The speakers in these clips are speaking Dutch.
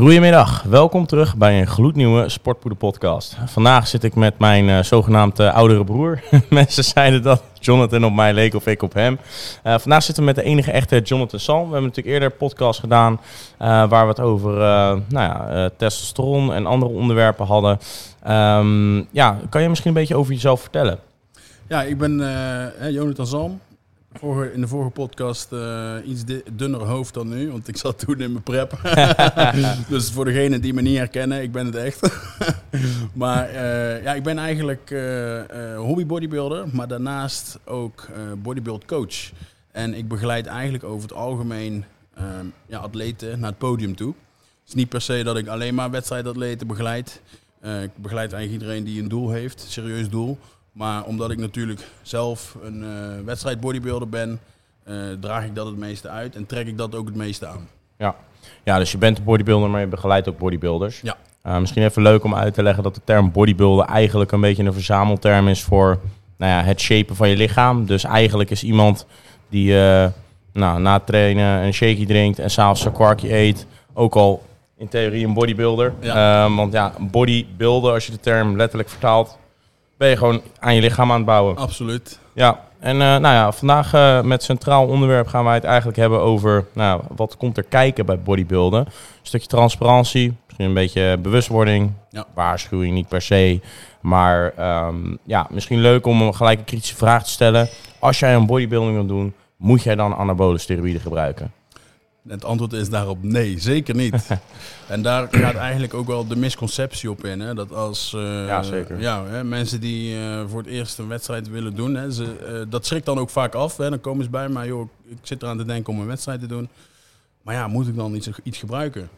Goedemiddag, welkom terug bij een gloednieuwe Sportpoeder podcast. Vandaag zit ik met mijn uh, zogenaamd uh, oudere broer. Mensen zeiden dat Jonathan op mij leek of ik op hem. Uh, vandaag zitten we met de enige echte Jonathan Salm. We hebben natuurlijk eerder een podcast gedaan waar we het over nou ja, testosteron en andere onderwerpen hadden. Um, ja, kan je misschien een beetje over jezelf vertellen? Ja, ik ben Jonathan Salm. Vorige, in de vorige podcast uh, iets dunner hoofd dan nu, want ik zat toen in mijn prep. dus voor degenen die me niet herkennen, ik ben het echt. maar uh, ja, ik ben eigenlijk uh, hobby bodybuilder, maar daarnaast ook bodybuild coach. En ik begeleid eigenlijk over het algemeen ja, atleten naar het podium toe. Het is niet per se dat ik alleen maar wedstrijdatleten begeleid. ik begeleid eigenlijk iedereen die een doel heeft, een serieus doel. Maar omdat ik natuurlijk zelf een uh, wedstrijd bodybuilder ben, uh, draag ik dat het meeste uit en trek ik dat ook het meeste aan. Ja, ja dus je bent een bodybuilder, maar je begeleidt ook bodybuilders. Ja. Uh, misschien even leuk om uit te leggen dat de term bodybuilder eigenlijk een beetje een verzamelterm is voor nou ja, het shapen van je lichaam. Dus eigenlijk is iemand die nou, na het trainen een shaky drinkt en s'avonds een kwarkje eet, ook al in theorie een bodybuilder. Ja. Want ja, bodybuilder, als je de term letterlijk vertaalt, ben je gewoon aan je lichaam aan het bouwen. Absoluut. Ja, en uh, nou ja, vandaag uh, met centraal onderwerp gaan wij het eigenlijk hebben over nou, wat komt er kijken bij bodybuilden. Een stukje transparantie, misschien een beetje bewustwording, ja. waarschuwing niet per se. Maar um, ja, misschien leuk om gelijk een kritische vraag te stellen. Als jij een bodybuilding wil doen, moet jij dan anabole steroïden gebruiken? Het antwoord is daarop nee, zeker niet. en daar gaat eigenlijk ook wel de misconceptie op in. Hè? Dat als uh, ja, zeker. Ja, hè, mensen die uh, voor het eerst een wedstrijd willen doen, hè, ze, uh, dat schrikt dan ook vaak af. Hè? Dan komen ze bij mij, joh, ik zit eraan te denken om een wedstrijd te doen. Maar ja, moet ik dan iets, iets gebruiken?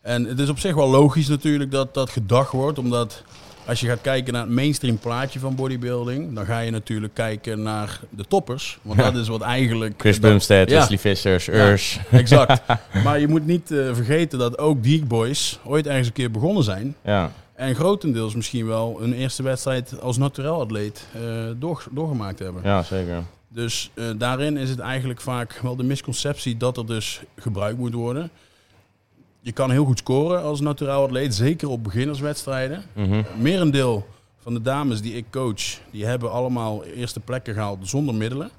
En het is op zich wel logisch natuurlijk dat dat gedacht wordt, omdat als je gaat kijken naar het mainstream plaatje van bodybuilding, dan ga je natuurlijk kijken naar de toppers. Want dat is wat eigenlijk... Chris Bumstead, ja. Wesley Vissers, Urs. exact. maar je moet niet uh, vergeten dat ook die boys ooit ergens een keer begonnen zijn. Ja. En grotendeels misschien wel een eerste wedstrijd als naturel atleet uh, door, doorgemaakt hebben. Ja, zeker. Dus uh, daarin is het eigenlijk vaak wel de misconceptie dat er dus gebruikt moet worden je kan heel goed scoren als naturaal atleet, zeker op beginnerswedstrijden. Mm -hmm. Merendeel van de dames die ik coach, die hebben allemaal eerste plekken gehaald zonder middelen.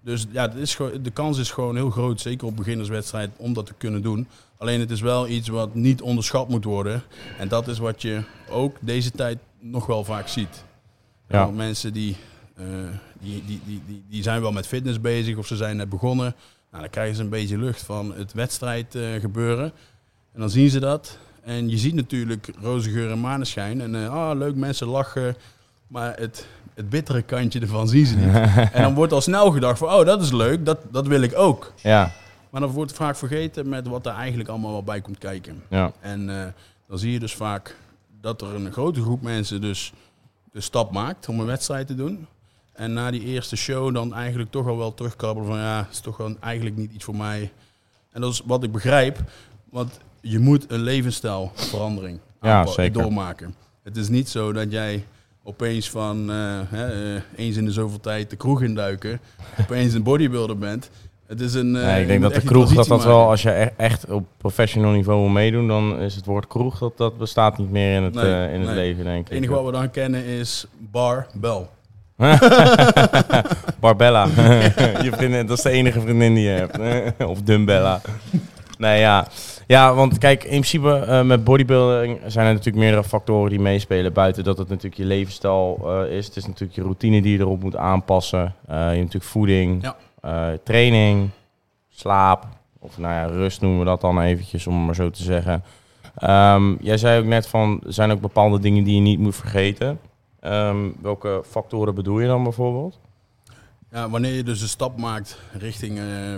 Dus ja, is de kans is gewoon heel groot, zeker op beginnerswedstrijd, om dat te kunnen doen. Alleen het is wel iets wat niet onderschat moet worden. En dat is wat je ook deze tijd nog wel vaak ziet. Ja. mensen die, uh, die, die, die, die, die zijn wel met fitness bezig of ze zijn net begonnen. Nou, dan krijgen ze een beetje lucht van het wedstrijd uh, gebeuren. En dan zien ze dat. En je ziet natuurlijk roze geur en maneschijn. En uh, ah, leuk, mensen lachen. Maar het, het bittere kantje ervan zien ze niet. en dan wordt al snel gedacht van, oh, dat is leuk, dat, dat wil ik ook. Ja. Maar dan wordt vaak vergeten met wat er eigenlijk allemaal wel bij komt kijken. Ja. En uh, dan zie je dus vaak dat er een grote groep mensen dus de stap maakt om een wedstrijd te doen. En na die eerste show dan eigenlijk toch al wel terugkrabbelen van, ja, het is toch gewoon eigenlijk niet iets voor mij. En dat is wat ik begrijp. Want je moet een levensstijlverandering ja, zeker. doormaken. Het is niet zo dat jij opeens van uh, hè, uh, eens in de zoveel tijd de kroeg induiken, opeens een bodybuilder bent. Het is een, uh, nee, ik denk dat de kroeg dat dat wel, als je e-, echt op professional niveau wil meedoen, dan is het woord kroeg dat, dat bestaat niet meer in het, nee, in het leven, denk ik. Het enige wat we dan kennen is bar, bel. Barbella. je vriendin, dat is de enige vriendin die je hebt. of Dumbella. Nee, ja. Ja, want kijk, in principe uh, met bodybuilding zijn er natuurlijk meerdere factoren die meespelen. Buiten dat het natuurlijk je levensstijl uh, is. Het is natuurlijk je routine die je erop moet aanpassen. Uh, je hebt natuurlijk voeding, ja. training, slaap. Of nou ja, rust noemen we dat dan eventjes, om maar zo te zeggen. Um, jij zei ook net van, er zijn ook bepaalde dingen die je niet moet vergeten. Um, welke factoren bedoel je dan bijvoorbeeld? Ja, wanneer je dus een stap maakt richting uh,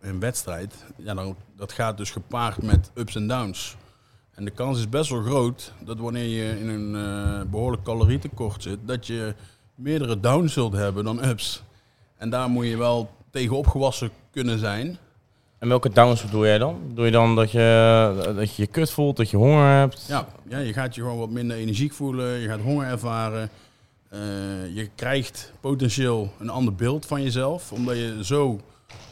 een wedstrijd, ja, dan, dat gaat dus gepaard met ups en downs. En de kans is best wel groot dat wanneer je in een uh, behoorlijk calorietekort zit, dat je meerdere downs zult hebben dan ups. En daar moet je wel tegen opgewassen kunnen zijn. En welke downs bedoel jij dan? Doe je dan dat je, dat je je kut voelt, dat je honger hebt? Ja, ja, je gaat je gewoon wat minder energiek voelen, je gaat honger ervaren. Uh, je krijgt potentieel een ander beeld van jezelf, omdat je zo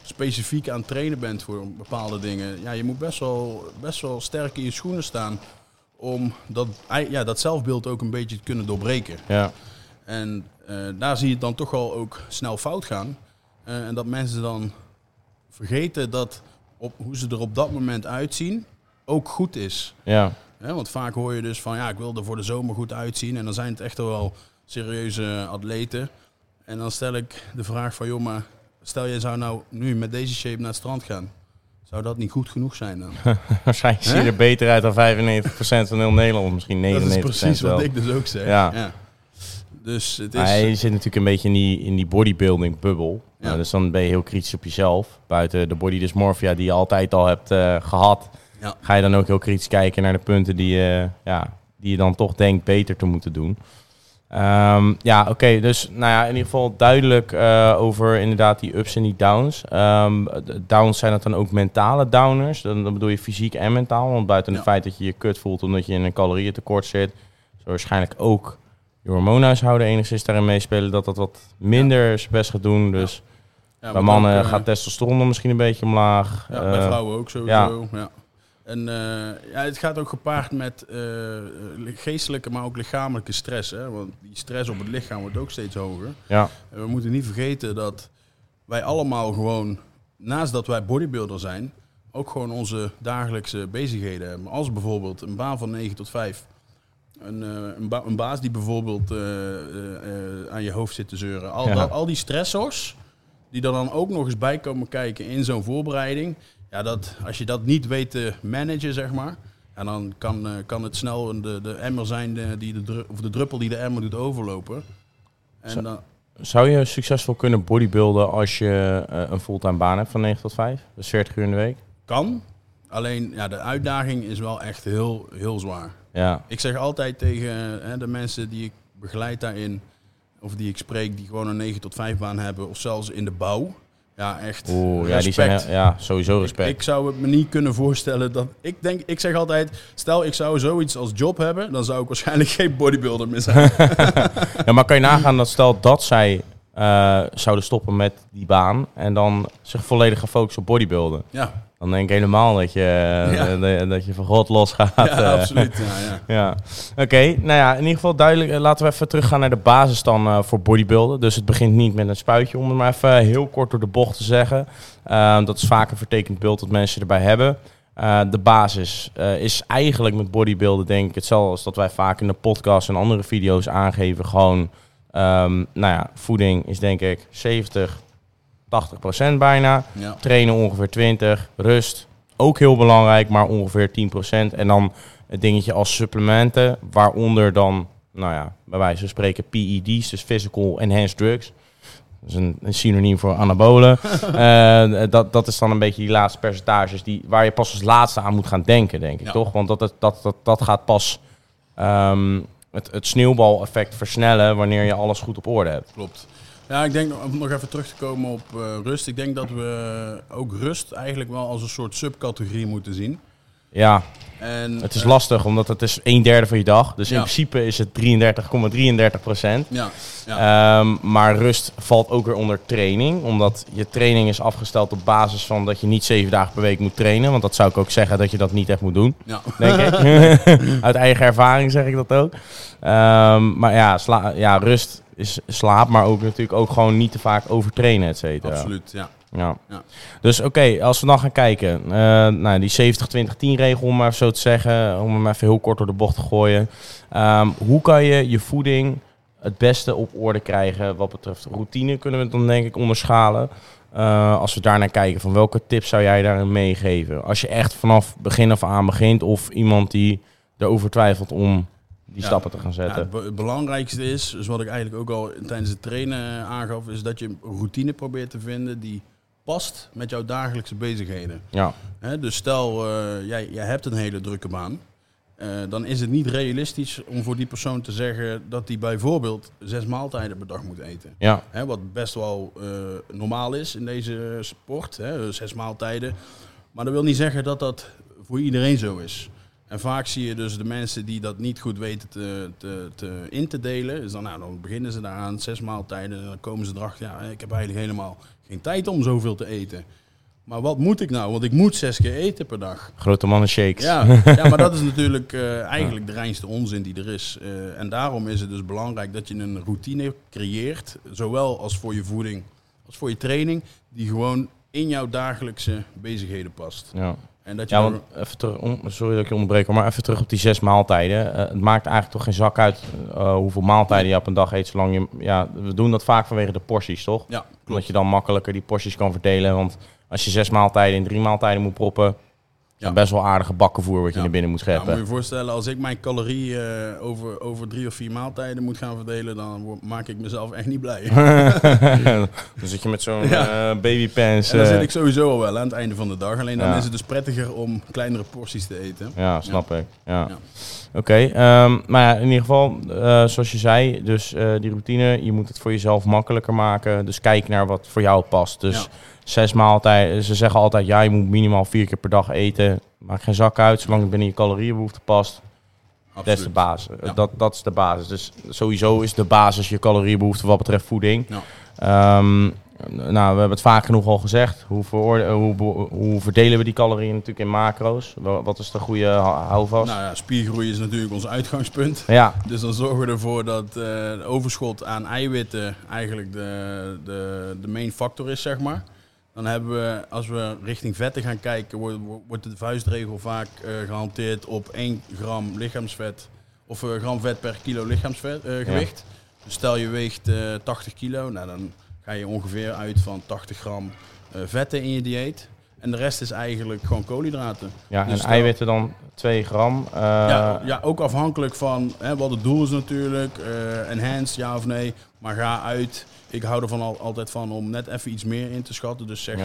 specifiek aan het trainen bent voor bepaalde dingen, ja, je moet best wel, best wel sterk in je schoenen staan om dat, ja, dat zelfbeeld ook een beetje te kunnen doorbreken. Ja. En eh, daar zie je het dan toch wel ook snel fout gaan. Eh, en dat mensen dan vergeten dat op, hoe ze er op dat moment uitzien ook goed is. Ja. Want vaak hoor je dus van ja, ik wil er voor de zomer goed uitzien. En dan zijn het echt wel serieuze atleten. En dan stel ik de vraag van joh, maar stel je zou nou nu met deze shape naar het strand gaan. Zou dat niet goed genoeg zijn dan? Waarschijnlijk zie je er beter uit dan 95% van heel Nederland. Misschien 99% dat is precies wel. wat ik dus ook zeg. Ja. Dus het is... Maar je zit natuurlijk een beetje in die, in die bodybuilding bubbel. Ja. Nou, dus dan ben je heel kritisch op jezelf. Buiten de body dysmorphia die je altijd al hebt eh, gehad. Ja. Ga je dan ook heel kritisch kijken naar de punten die je, ja, die je dan toch denkt beter te moeten doen. Ehm, ja, oké. dus nou ja, in ieder geval duidelijk eh, over inderdaad die ups en die downs. Ehm, downs zijn het dan ook mentale downers. Dan, dan bedoel je fysiek en mentaal. Want buiten Ja. het feit dat je je kut voelt omdat je in een calorieëntekort zit, zou waarschijnlijk ook je hormoonhuishouden enigszins daarin meespelen. Dat dat wat minder zijn best gaat doen. Dus ja, bij mannen ook, eh, gaat testosteron misschien een beetje omlaag. Ja, bij Eh, vrouwen ook sowieso. Ja. En eh, ja, het gaat ook gepaard met eh, geestelijke, maar ook lichamelijke stress. Hè? Want die stress op het lichaam wordt ook steeds hoger. Ja, En we moeten niet vergeten dat wij allemaal gewoon, naast dat wij bodybuilder zijn, ook gewoon onze dagelijkse bezigheden hebben. Als bijvoorbeeld een baan van 9 tot 5. Een, eh, een, ba- een baas die bijvoorbeeld eh, eh, eh, aan je hoofd zit te zeuren. Al, Ja. dat, al die stressors, die er dan ook nog eens bij komen kijken in zo'n voorbereiding. Ja, dat, als je dat niet weet te managen, zeg maar. En dan kan, eh, kan het snel de, de emmer zijn de, die de, of de druppel die de emmer doet overlopen. En Zo- dan, Zou je succesvol kunnen bodybuilden als je eh, een fulltime baan hebt van 9 tot 5? Dus 40 uur in de week? Kan. Alleen ja, de uitdaging is wel echt heel, heel zwaar. Ja, Ik zeg altijd tegen hè, de mensen die ik begeleid daarin, of die ik spreek, die gewoon een 9 tot 5 baan hebben, of zelfs in de bouw. Ja, echt. Oeh, ja, die zijn, respect. ja, sowieso respect. Ik zou het me niet kunnen voorstellen dat. Ik denk, ik zeg altijd, stel ik zou zoiets als job hebben, dan zou ik waarschijnlijk geen bodybuilder meer zijn. Ja, maar kan je nagaan dat stel dat zij eh, zouden stoppen met die baan en dan zich volledig gaan focussen op bodybuilden. ja, Dan denk ik helemaal dat je, eh, Ja. dat, dat je van God los gaat. ja eh. absoluut. Ja, ja. Ja, oké. Nou ja, in ieder geval duidelijk. eh, Laten we even teruggaan naar de basis dan voor bodybuilden. Dus het begint niet met een spuitje, om het maar even heel kort door de bocht te zeggen. Ehm, dat is vaak een vertekend beeld dat mensen erbij hebben. De basis is eigenlijk met bodybuilden denk ik hetzelfde als dat wij vaak in de podcast en andere video's aangeven. Gewoon, ehm, nou ja, voeding is denk ik 70, 80 procent bijna. ja. Trainen ongeveer 20. Rust ook heel belangrijk, maar ongeveer 10%. En dan het dingetje als supplementen, waaronder dan, nou ja, bij wijze van spreken PED's, dus Physical Enhanced Drugs. Dat is een, een synoniem voor anabolen. Eh, dat, dat is dan een beetje die laatste percentages die, waar je pas als laatste aan moet gaan denken, denk ik, Ja. toch? Want dat, dat, dat, dat, dat gaat pas ehm, het, het sneeuwbaleffect versnellen wanneer je alles goed op orde hebt. Klopt. Ja, ik denk om nog even terug te komen op eh, rust. Ik denk dat we ook rust eigenlijk wel als een soort subcategorie moeten zien. Ja, En, Het is eh, lastig, omdat het is een derde van je dag. Dus in principe is het 33,33 procent. Ja, ja. Ehm, maar rust valt ook weer onder training. Omdat je training is afgesteld op basis van dat je niet zeven dagen per week moet trainen. Want dat zou ik ook zeggen dat je dat niet echt moet doen. ja. Denk ik. Uit eigen ervaring zeg ik dat ook. Ehm, maar ja, sla- ja, rust is slaap. Maar ook natuurlijk ook gewoon niet te vaak overtrainen, et cetera. absoluut. Ja. Ja. Ja. Dus oké, als we dan gaan kijken. eh, nou, die 70-20-10 regel, om maar zo te zeggen. Om hem even heel kort door de bocht te gooien. Ehm, hoe kan je je voeding het beste op orde krijgen wat betreft routine? Kunnen we het dan denk ik onderschalen. Eh, als we daarnaar kijken, van welke tips zou jij daarin meegeven? Als je echt vanaf begin af aan begint of iemand die erover twijfelt om die Ja. stappen te gaan Ja, zetten. het, be- het belangrijkste is, dus wat ik eigenlijk ook al tijdens het trainen eh, aangaf, is dat je een routine probeert te vinden die past met jouw dagelijkse bezigheden. Ja, dus stel, eh, jij, jij hebt een hele drukke baan. eh, dan is het niet realistisch om voor die persoon te zeggen dat hij bijvoorbeeld zes maaltijden per dag moet eten. ja, wat best wel normaal is in deze sport, zes maaltijden. Maar dat wil niet zeggen dat dat voor iedereen zo is. En vaak zie je dus de mensen die dat niet goed weten te, te, te in te delen. Dus dan, nou, dan beginnen ze daaraan, zes maaltijden. En dan komen ze erachter, ja, ik heb eigenlijk helemaal geen tijd om zoveel te eten. Maar wat moet ik nou? Want ik moet zes keer eten per dag. Grote mannen shakes. Ja, ja maar dat is natuurlijk uh, eigenlijk de reinste onzin die er is. Uh, en daarom is het dus belangrijk dat je een routine creëert. Zowel als voor je voeding als voor je training. Die gewoon in jouw dagelijkse bezigheden past. Ja. En dat je ja, want even terug, sorry dat ik je onderbreek, maar even terug op die zes maaltijden. Uh, het maakt eigenlijk toch geen zak uit uh, hoeveel maaltijden je op een dag eet, zolang je... Ja, we doen dat vaak vanwege de porties, toch? Ja, klopt. Omdat je dan makkelijker die porties kan verdelen. Want als je zes maaltijden in drie maaltijden moet proppen, ja. best wel aardige bakkenvoer wat je naar binnen moet scheppen. Ja, moet je je voorstellen, als ik mijn calorieën uh, over, over drie of vier maaltijden moet gaan verdelen, dan maak ik mezelf echt niet blij. dan zit je met zo'n ja. uh, babypants. En dan zit eh. ik sowieso al wel aan het einde van de dag. Alleen dan is het dus prettiger om kleinere porties te eten. Ja, snap ik. Ja. Oké, um, maar ja, in ieder geval, zoals je zei, dus die routine, je moet het voor jezelf makkelijker maken. Dus kijk naar wat voor jou past. Dus zes maaltijden. Ze zeggen altijd, ja, je moet minimaal vier keer per dag eten. Maakt geen zak uit, zolang het binnen je calorieënbehoefte past. Dat is de basis. Dat, dat is de basis. Dus sowieso is de basis je caloriebehoefte wat betreft voeding. Ja. Um, nou, we hebben het vaak genoeg al gezegd. Hoe, hoe, hoe, verdelen we die calorieën natuurlijk in macro's? Wat is de goede houvast? Nou ja, spiergroei is natuurlijk ons uitgangspunt. Ja. Dus dan zorgen we ervoor dat uh, overschot aan eiwitten eigenlijk de, de, de main factor is, zeg maar. Dan hebben we, als we richting vetten gaan kijken, wordt, wordt de vuistregel vaak uh, gehanteerd op 1 gram lichaamsvet of uh, gram vet per kilo lichaamsgewicht. Uh, dus stel je weegt 80 kilo, nou dan ga je ongeveer uit van 80 gram vetten in je dieet. En de rest is eigenlijk gewoon koolhydraten. Ja, dus en eiwitten dan 2 gram? Ja, ja, ook afhankelijk van hè, wat het doel is natuurlijk. enhanced, ja of nee. Maar ga uit ik hou er van al, altijd van om net even iets meer in te schatten. Dus zeg 2.1,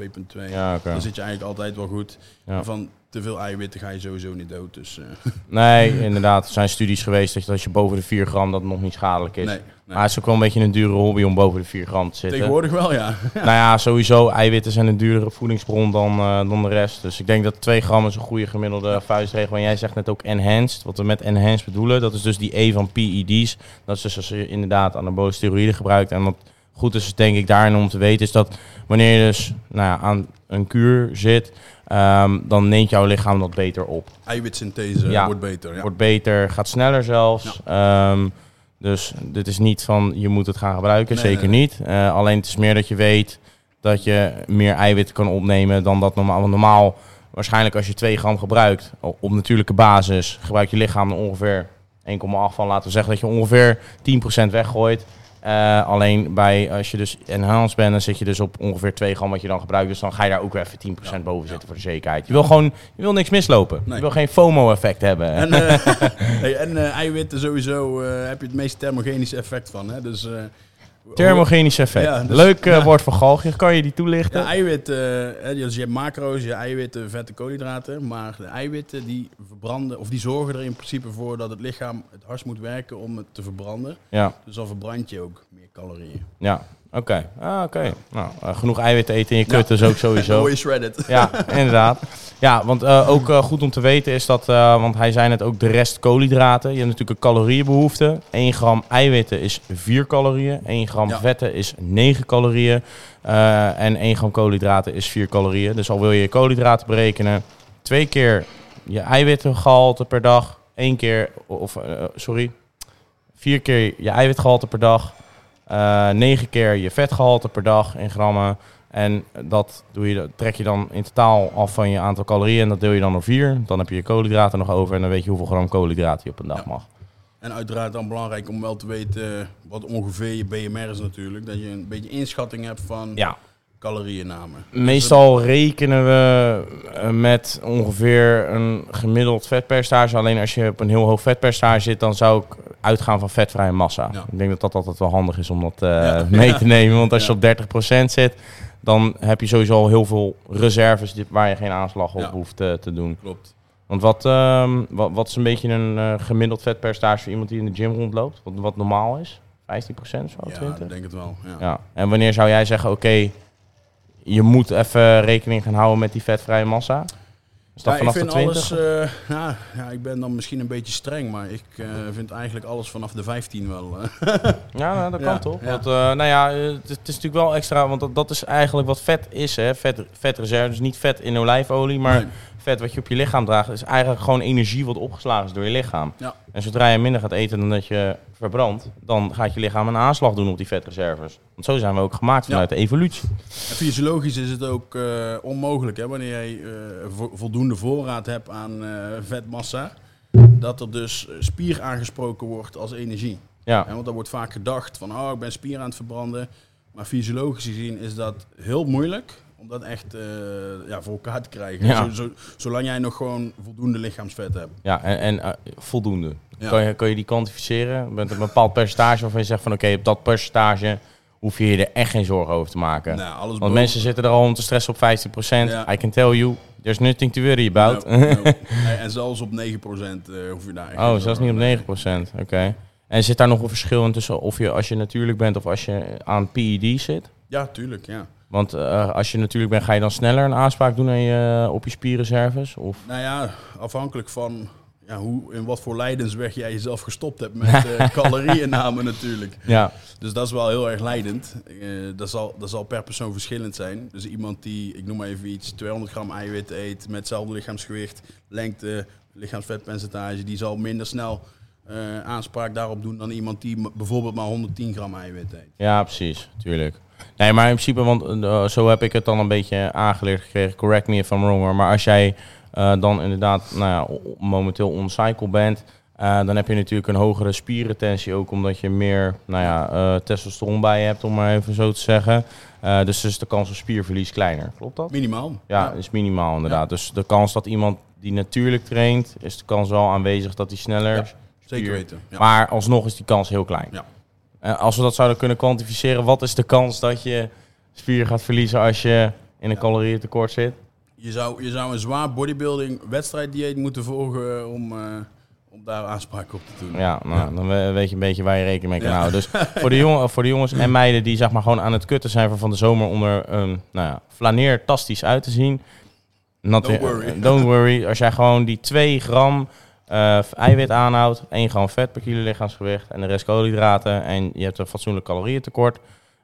2.2. Ja, Dan zit je eigenlijk altijd wel goed. Van te veel eiwitten ga je sowieso niet dood. Dus, uh. Nee, inderdaad. Er zijn studies geweest dat als je boven de 4 gram dat nog niet schadelijk is. Nee, Maar het is ook wel een beetje een dure hobby om boven de 4 gram te zitten. Tegenwoordig wel, ja. nou ja, sowieso. Eiwitten zijn een duurdere voedingsbron dan, uh, dan de rest. Dus ik denk dat 2 gram is een goede gemiddelde vuistregel. En jij zegt net ook enhanced. Wat we met enhanced bedoelen, dat is dus die E van PED's. Dat is dus als je inderdaad anabole steroïden gebruikt. En wat goed is, denk ik, daarin om te weten, is dat wanneer je dus nou ja, aan een kuur zit Um, dan neemt jouw lichaam dat beter op. Eiwitsynthese ja, wordt beter. Ja. Wordt beter, gaat sneller zelfs. Um, dus dit is niet van je moet het gaan gebruiken, zeker niet. Uh, alleen het is meer dat je weet dat je meer eiwitten kan opnemen dan dat normaal. normaal, waarschijnlijk als je 2 gram gebruikt op natuurlijke basis, gebruikt je lichaam ongeveer 1,8 van. Laten we zeggen dat je ongeveer 10% weggooit. Uh, alleen bij, als je dus enhanced bent, dan zit je dus op ongeveer 2 gram wat je dan gebruikt. Dus dan ga je daar ook weer even 10% boven zitten voor de zekerheid. Je wil gewoon, je wil niks mislopen. Je wil geen FOMO-effect hebben. En, uh, hey, en uh, eiwitten sowieso heb je het meest thermogenische effect van. Hè? Dus Thermogenisch effect. Dus- Leuk uh, woord voor galgje. Kan je die toelichten? Ja, eiwit, uh, dus je hebt macro's, je eiwitten, vette koolhydraten. Maar de eiwitten die verbranden, of die zorgen er in principe voor dat het lichaam het hardst moet werken om het te verbranden. Ja. Dus dan verbrand je ook meer calorieën. Ja, Oké, ah, oké. Nou, uh, genoeg eiwitten eten in je kut is ook sowieso. Mooi shredded. Ja, inderdaad. Ja, want uh, ook uh, goed om te weten is dat, want hij zei net ook de rest koolhydraten. Je hebt natuurlijk een calorieënbehoefte. 1 gram eiwitten is 4 calorieën. 1 gram ja. vetten is 9 calorieën. en 1 gram koolhydraten is 4 calorieën. Dus al wil je je koolhydraten berekenen, twee keer je eiwittengehalte per dag. één keer, of sorry, vier keer je eiwitgehalte per dag. Uh, negen keer je vetgehalte per dag in grammen. En dat doe je, trek je dan in totaal af van je aantal calorieën. En dat deel je dan door vier. Dan heb je je koolhydraten nog over. En dan weet je hoeveel gram koolhydraten je op een dag mag. En uiteraard dan belangrijk om wel te weten wat ongeveer je BMR is natuurlijk. Dat je een beetje inschatting hebt van ja caloriënname. Meestal rekenen we eh, met ongeveer een gemiddeld vetpercentage. Alleen als je op een heel hoog vetpercentage zit, dan zou ik uitgaan van vetvrije massa. Ik denk dat dat altijd wel handig is om dat uh, mee te nemen. Want als je op 30% zit, dan heb je sowieso al heel veel reserves waar je geen aanslag op hoeft uh, te doen. Klopt. Want wat, uh, wat, wat, is een beetje een gemiddeld vetpercentage voor iemand die in de gym rondloopt? Wat, wat normaal is? 15% zo, 20%? Ja, ik denk het wel. Ja. ja. En wanneer zou jij zeggen, oké, okay, je moet even rekening gaan houden met die vetrije massa? Is dat Ja, ik vanaf de vind 20? alles, eh, ja, ja, ik ben dan misschien een beetje streng, maar ik eh, vind eigenlijk alles vanaf de 15 wel. eh. Ja, nou, dat Ja, kan toch? ja. Want, nou ja, het, het is natuurlijk wel extra, want dat, dat is eigenlijk wat vet is, hè? Vet, vetreserve, dus niet vet in olijfolie, maar Nee. Vet wat je op je lichaam draagt, is eigenlijk gewoon energie wat opgeslagen is door je lichaam. Ja. En zodra je minder gaat eten dan dat je verbrandt, dan gaat je lichaam een aanslag doen op die vetreserves. Want zo zijn we ook gemaakt vanuit de evolutie. En fysiologisch is het ook eh, onmogelijk, hè, wanneer jij eh, vo- voldoende voorraad hebt aan eh, vetmassa, dat er dus spier aangesproken wordt als energie. Ja, Hè, want er wordt vaak gedacht van, oh, ik ben spier aan het verbranden. Maar fysiologisch gezien is dat heel moeilijk om dat echt eh, ja, voor elkaar te krijgen. Ja. Zo, zo- zolang jij nog gewoon voldoende lichaamsvet hebt. ja en, en eh, voldoende. Ja. Kan, je, kan je die kwantificeren? Met een bepaald percentage waarvan je zegt van oké, op dat percentage hoef je je er echt geen zorgen over te maken. Nou, alles Want boven- mensen zitten er al om te stressen op 15%. Ja. I can tell you, there's nothing to worry about. No, no. Nee, En zelfs op 9% eh, hoef je daar echt Oh, zelfs niet op mee. 9%. Oké. En zit daar nog een verschil in tussen of je als je natuurlijk bent of als je aan PED zit? Ja, tuurlijk, ja. Want eh, als je natuurlijk bent, ga je dan sneller een aanspraak doen aan je, op je spierreserves? Of? Nou ja, afhankelijk van ja, hoe, in wat voor lijdensweg jij jezelf gestopt hebt met eh calorieinname natuurlijk. Ja, Dus dat is wel heel erg leidend. Eh, dat, zal, dat zal per persoon verschillend zijn. Dus iemand die, ik noem maar even iets, 200 gram eiwit eet met hetzelfde lichaamsgewicht, lengte, lichaamsvetpercentage, die zal minder snel eh, aanspraak daarop doen dan iemand die bijvoorbeeld maar 110 gram eiwit eet. ja precies. Tuurlijk. Nee, maar in principe, want eh, zo heb ik het dan een beetje aangeleerd gekregen. Correct me if I'm wrong hoor. Maar als jij eh, dan inderdaad nou ja, momenteel on-cycle bent... eh, dan heb je natuurlijk een hogere spierretentie ook... omdat je meer nou ja, testosteron bij je hebt, om maar even zo te zeggen. Dus is de kans op spierverlies kleiner. Klopt dat? Minimaal. Ja, is minimaal inderdaad. Dus de kans dat iemand die natuurlijk traint... is de kans wel aanwezig dat hij sneller... Zeker weten. Ja. Maar alsnog is die kans heel klein. Ja. Eh, als we dat zouden kunnen kwantificeren, wat is de kans dat je spier gaat verliezen als je in een calorieëntekort zit? Je zou, je zou een zwaar bodybuilding wedstrijddieet moeten volgen om, eh, om daar aanspraak op te doen. Ja, nou, dan we- weet je een beetje waar je rekening mee kan Ja. houden. Dus voor de, jongen, voor de jongens en meiden die zeg maar gewoon aan het kutten zijn van van de zomer onder een nou ja, flaneertastisch uit te zien. Not Don't worry. don't worry. Als jij gewoon die 2 gram eh, eiwit aanhoudt, 1 gram vet per kilo lichaamsgewicht en de rest koolhydraten en je hebt een fatsoenlijk calorieëntekort,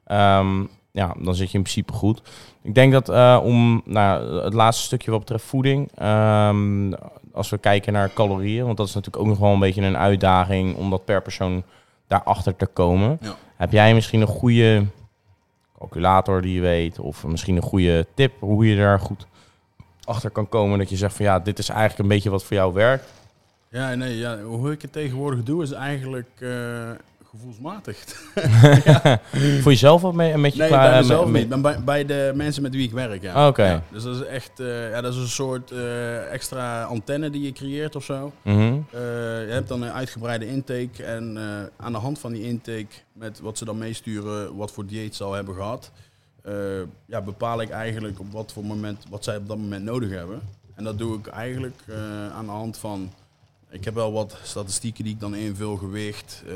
ehm, ja, dan zit je in principe goed. Ik denk dat eh, om nou, het laatste stukje wat betreft voeding, ehm, als we kijken naar calorieën, want dat is natuurlijk ook nog wel een beetje een uitdaging om dat per persoon daarachter te komen. Ja. Heb jij misschien een goede calculator die je weet, of misschien een goede tip hoe je daar goed achter kan komen dat je zegt van ja, dit is eigenlijk een beetje wat voor jou werkt? Ja, nee, ja, hoe ik het tegenwoordig doe is eigenlijk eh, gevoelsmatig. voor jezelf wat mee, een beetje Nee, klaar? bij eh, mezelf met- niet. Bij, bij de mensen met wie ik werk, ja. Oké. Ja, dus dat is echt eh, ja, dat is een soort extra antenne die je creëert of zo. Mhm. Je hebt dan een uitgebreide intake en aan de hand van die intake, met wat ze dan meesturen, wat voor dieet ze al hebben gehad, eh, ja, bepaal ik eigenlijk op wat voor moment, wat zij op dat moment nodig hebben. En dat doe ik eigenlijk aan de hand van, ik heb wel wat statistieken die ik dan invul, gewicht, eh,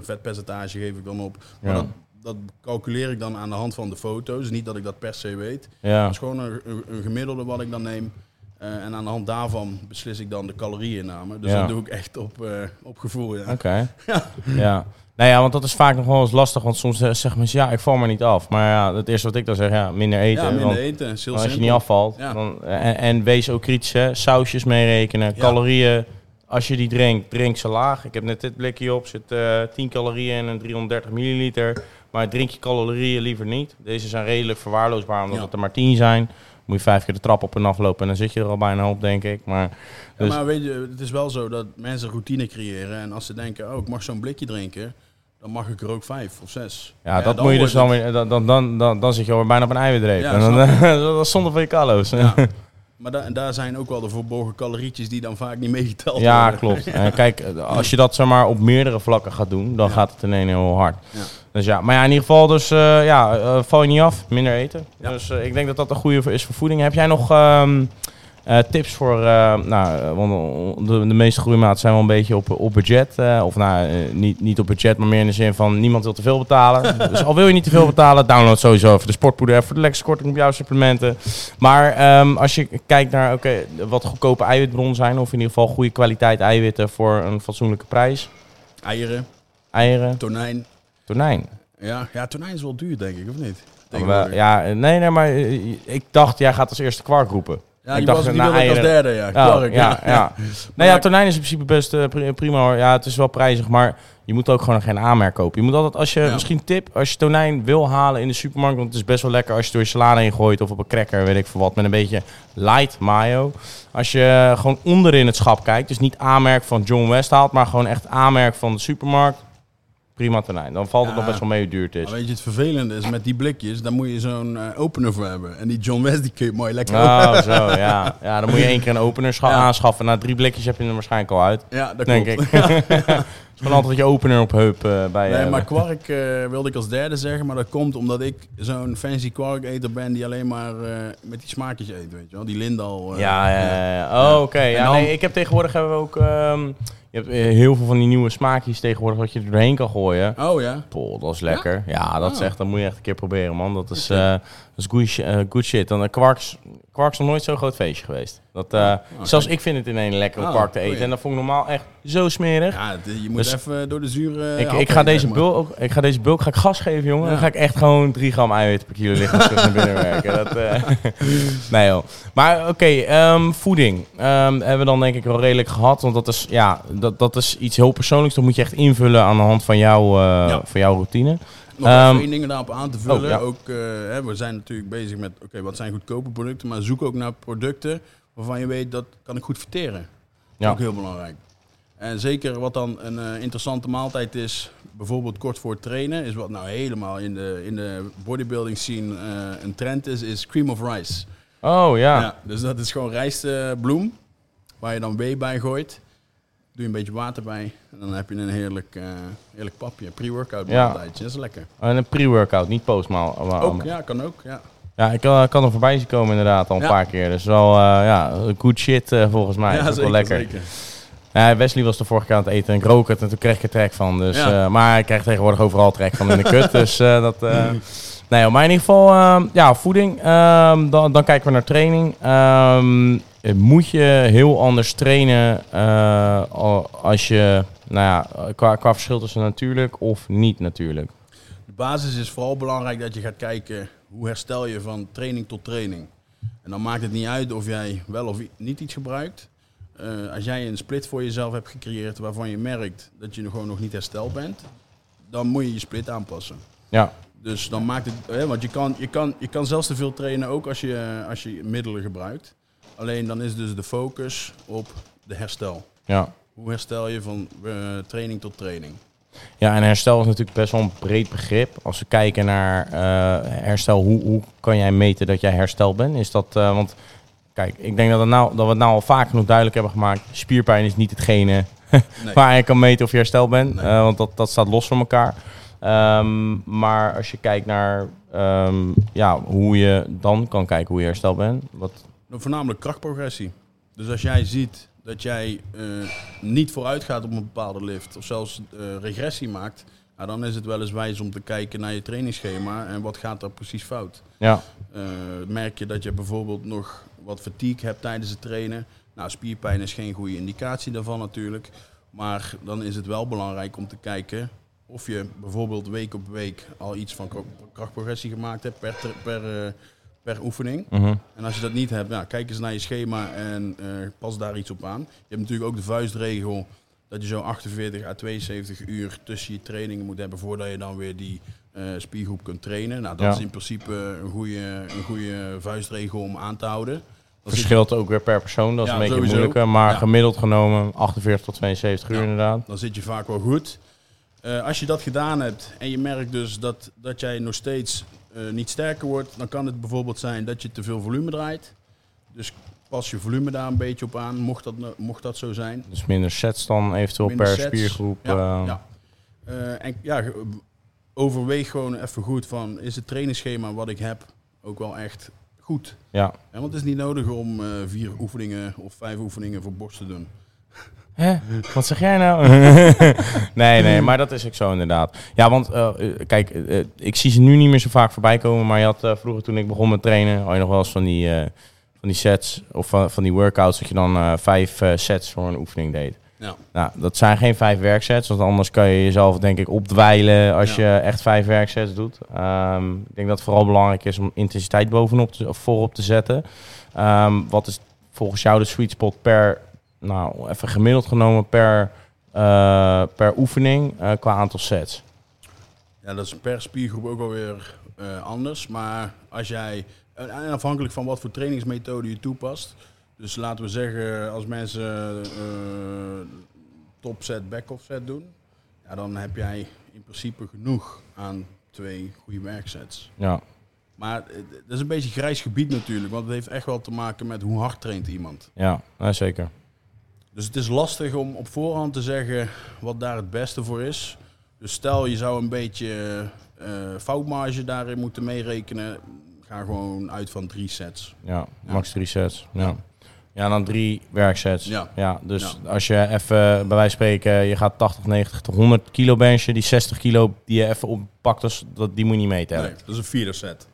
vetpercentage geef ik dan op. Maar Ja. dat, dat calculeer ik dan aan de hand van de foto's, niet dat ik dat per se weet. Ja. Dat is gewoon een, een, gemiddelde wat ik dan neem. Eh, en aan de hand daarvan beslis ik dan de calorieënname. Dus Ja. dat doe ik echt op, op gevoel. Ja. Oké. Ja. Nou ja, want dat is vaak nog wel eens lastig, want soms eh, zeggen mensen ja, ik val maar niet af. Maar ja, het eerste wat ik dan zeg, ja, minder eten. Ja, minder want eten. Als je niet afvalt, Ja. dan, en, en wees ook kritisch, hè. sausjes meerekenen, Ja. calorieën. Als je die drinkt, drink ze laag. Ik heb net dit blikje op, zit eh 10 calorieën in en 330 milliliter. Maar drink je calorieën liever niet. Deze zijn redelijk verwaarloosbaar, omdat Ja. het er maar 10 zijn. Moet je vijf keer de trap op en aflopen en dan zit je er al bijna op, denk ik. Maar, Ja, dus, maar weet je, het is wel zo dat mensen routine creëren. En als ze denken, oh, ik mag zo'n blikje drinken, dan mag ik er ook vijf of zes. ja, dat moet je dus dan weer, dan, dan, dan, dan, dan zit je alweer bijna op een eiwitreep. Ja, en dan, snap dat is zonde van je kalo's. Ja. Maar da- daar zijn ook wel de verborgen calorietjes die dan vaak niet meegeteld Ja, worden. klopt. En kijk, als je dat zeg maar op meerdere vlakken gaat doen, dan Ja. gaat het ineens heel hard. Ja. Dus ja, maar ja, in ieder geval, dus eh, ja, eh, val je niet af, minder eten. Ja. Dus eh, ik denk dat dat een goede is voor voeding. Heb jij nog, ehm, Eh, tips voor, uh, nou, want de, de meeste groeimaat zijn wel een beetje op, op budget. Uh, of nou, niet, niet op budget, maar meer in de zin van niemand wil te veel betalen. dus al wil je niet te veel betalen, download sowieso even de sportpoeder, voor de lekkerste korting op jouw supplementen. Maar um, als je kijkt naar oké, wat goedkope eiwitbronnen zijn, of in ieder geval goede kwaliteit eiwitten voor een fatsoenlijke prijs. Eieren. Eieren. Tonijn. Tonijn. Ja, ja, tonijn is wel duur, denk ik, of niet? Maar, ja, nee, nee, maar ik dacht, jij gaat als eerste kwark roepen. Ja, ik dacht, was, die als derde, ja. Oh, ja, ja. ja. nou ja, tonijn is in principe best uh, prima hoor. Ja, het is wel prijzig, maar je moet ook gewoon geen aanmerk kopen. Je moet altijd, als je, ja. misschien tip, als je tonijn wil halen in de supermarkt, want het is best wel lekker als je door je salade heen gooit of op een cracker, weet ik veel wat, met een beetje light mayo. Als je gewoon onderin het schap kijkt, dus niet aanmerk van John West haalt, maar gewoon echt aanmerk van de supermarkt, prima tonijn. Dan valt het nog best wel mee hoe duur het is. Maar weet je, het vervelende is met die blikjes, dan moet je zo'n uh, opener voor hebben. En die John West, die kun je mooi lekker Oh, zo, ja. Ja, dan moet je één keer een opener aanschaffen. Na drie blikjes heb je er waarschijnlijk al uit. Ja, dat denk klopt. ik. Het is gewoon altijd je opener op heup uh, bij Nee, maar kwark uh, wilde ik als derde zeggen, maar dat komt omdat ik zo'n fancy kwark-eter ben die alleen maar met die smaakjes eet, weet je wel. Die Lindal. ja, ja, ja, ja. Oh, oké. Ja, nee, ik heb tegenwoordig hebben we ook... Um, je hebt heel veel van die nieuwe smaakjes tegenwoordig wat je er doorheen kan gooien. Oh ja. Pol, dat is lekker. Ja, dat, is echt, dat moet je echt een keer proberen, man. Dat is, uh, dat is good, uh, good shit. Dan, uh, kwarks, kwarks nog nooit zo'n groot feestje geweest. Dat, uh, oh, zelfs ik vind het in een lekker om oh, kwark te eten. Oh, ja. En dat vond ik normaal echt zo smerig. Ja, je moet dus even door de zure... Ik, ik, ga deze bulk, ook, ik ga deze bulk ga ik gas geven, jongen. Ja. Dan ga ik echt gewoon 3 gram eiwit per kilo liggen terug naar binnen werken. Dat, nee joh. Maar oké, okay, um, voeding um, hebben we dan denk ik wel redelijk gehad. Want dat is, ja, dat, dat is iets heel persoonlijks. Dat moet je echt invullen aan de hand van, jou, ja. van jouw routine. Nog um, één ding daarop aan te vullen. Oh, ja. Ook, uh, hè, we zijn natuurlijk bezig met, oké, okay, wat zijn goedkope producten, maar zoek ook naar producten waarvan je weet dat kan ik goed verteren. Ja. Ook heel belangrijk. En zeker wat dan een uh, interessante maaltijd is, bijvoorbeeld kort voor het trainen, is wat nou helemaal in de, in de bodybuilding scene uh, een trend is, is cream of rice. Oh ja. ja dus dat is gewoon rijstbloem, waar je dan whey bij gooit. Doe je een beetje water bij. En dan heb je een heerlijk, uh, heerlijk papje. Pre-workout maaltijdje. Dat is lekker. En een pre-workout, niet postmaal. Ook, ja, kan ook. Ja. Ja, ik kan, kan er voorbij zien komen inderdaad al een paar keer. Dus wel, uh, ja, good shit uh, volgens mij. Ja, dat is zeker, wel lekker. Zeker. Ja, Wesley was de vorige keer aan het eten en ik rook het en toen kreeg ik er trek van. Dus, ja. uh, maar ik krijg tegenwoordig overal trek van in de kut. dus dat... nee, maar in ieder geval, ja, voeding. Um, dan, dan kijken we naar training. Um, moet je heel anders trainen als je, nou ja, qua, qua verschil tussen natuurlijk of niet natuurlijk? De basis is vooral belangrijk dat je gaat kijken hoe herstel je van training tot training. En dan maakt het niet uit of jij wel of niet iets gebruikt. Uh, als jij een split voor jezelf hebt gecreëerd waarvan je merkt dat je gewoon nog niet hersteld bent, dan moet je je split aanpassen. Ja. Dus dan maakt het, hè, want je kan, je, kan, je kan zelfs te veel trainen ook als je, als je middelen gebruikt. Alleen dan is dus de focus op de herstel. Ja. Hoe herstel je van uh, training tot training? Ja, en herstel is natuurlijk best wel een breed begrip. Als we kijken naar uh, herstel, hoe, hoe kan jij meten dat jij hersteld bent? Is dat, uh, want kijk, ik denk dat, nou, dat we het nou al vaak genoeg duidelijk hebben gemaakt. Spierpijn is niet hetgene nee. waar je kan meten of je hersteld bent. Nee. Want dat, dat staat los van elkaar. Um, maar als je kijkt naar um, ja, hoe je dan kan kijken hoe je hersteld bent. Wat... Voornamelijk krachtprogressie. Dus als jij ziet dat jij uh, niet vooruit gaat op een bepaalde lift of zelfs uh, regressie maakt, nou, dan is het wel eens wijs om te kijken naar je trainingsschema en wat gaat er precies fout. Ja. Uh, merk je dat je bijvoorbeeld nog wat fatigue hebt tijdens het trainen. Nou, spierpijn is geen goede indicatie daarvan natuurlijk. Maar dan is het wel belangrijk om te kijken of je bijvoorbeeld week op week al iets van krachtprogressie gemaakt hebt per, per per oefening. -huh. En als je dat niet hebt, ja, kijk eens naar je schema en uh, pas daar iets op aan. Je hebt natuurlijk ook de vuistregel dat je zo 48 à 72 uur tussen je trainingen moet hebben voordat je dan weer die uh, spiergroep kunt trainen. Nou, dat ja. is in principe een goede, een goede vuistregel om aan te houden. Dat verschilt ook weer per persoon, dat is ja, een beetje moeilijker. Maar ja. gemiddeld genomen 48 tot 72 uur inderdaad. Dan zit je vaak wel goed. Uh, als je dat gedaan hebt en je merkt dus dat, dat jij nog steeds uh, niet sterker wordt, dan kan het bijvoorbeeld zijn dat je te veel volume draait. Dus pas je volume daar een beetje op aan, mocht dat, mocht dat zo zijn. Dus minder sets dan eventueel minder per sets. spiergroep. Ja, uh... ja. Uh, en ja, overweeg gewoon even goed van, is het trainingsschema wat ik heb ook wel echt goed. Ja. want het is niet nodig om eh, vier oefeningen of vijf oefeningen voor borst te doen. Hè? Wat zeg jij nou? nee, nee, maar dat is ook zo inderdaad. Ja, want uh, kijk, uh, ik zie ze nu niet meer zo vaak voorbij komen. Maar je had uh, vroeger toen ik begon met trainen, had je nog wel eens van die, van die sets of van, van die workouts dat je dan vijf sets voor een oefening deed. Ja. Nou, dat zijn geen vijf werksets, want anders kan je jezelf denk ik opdwijlen als ja. je echt vijf werksets doet. Um, ik denk dat het vooral belangrijk is om intensiteit bovenop te, of voorop te zetten. Um, wat is volgens jou de sweet spot per, nou even gemiddeld genomen per, uh, per oefening uh, qua aantal sets? Ja, dat is per spiergroep ook alweer uh, anders. Maar als jij, afhankelijk van wat voor trainingsmethode je toepast, dus laten we zeggen, als mensen uh, top set, back-off set doen, ja, dan heb jij in principe genoeg aan twee goede werksets. Ja. Maar dat is een beetje grijs gebied natuurlijk, want het heeft echt wel te maken met hoe hard traint iemand. Ja, nou, zeker. Dus het is lastig om op voorhand te zeggen wat daar het beste voor is. Dus stel je zou een beetje uh, foutmarge daarin moeten meerekenen, ga gewoon uit van drie sets. Ja, max drie sets. Ja. Ja, dan drie werksets. Ja. ja dus als je even, bij wijze van spreken, je gaat 80, 90 tot 100 kilo benchen. Die 60 kilo die je even oppakt, dus, dat, die moet je niet meetellen. Nee, dat is een vierde set.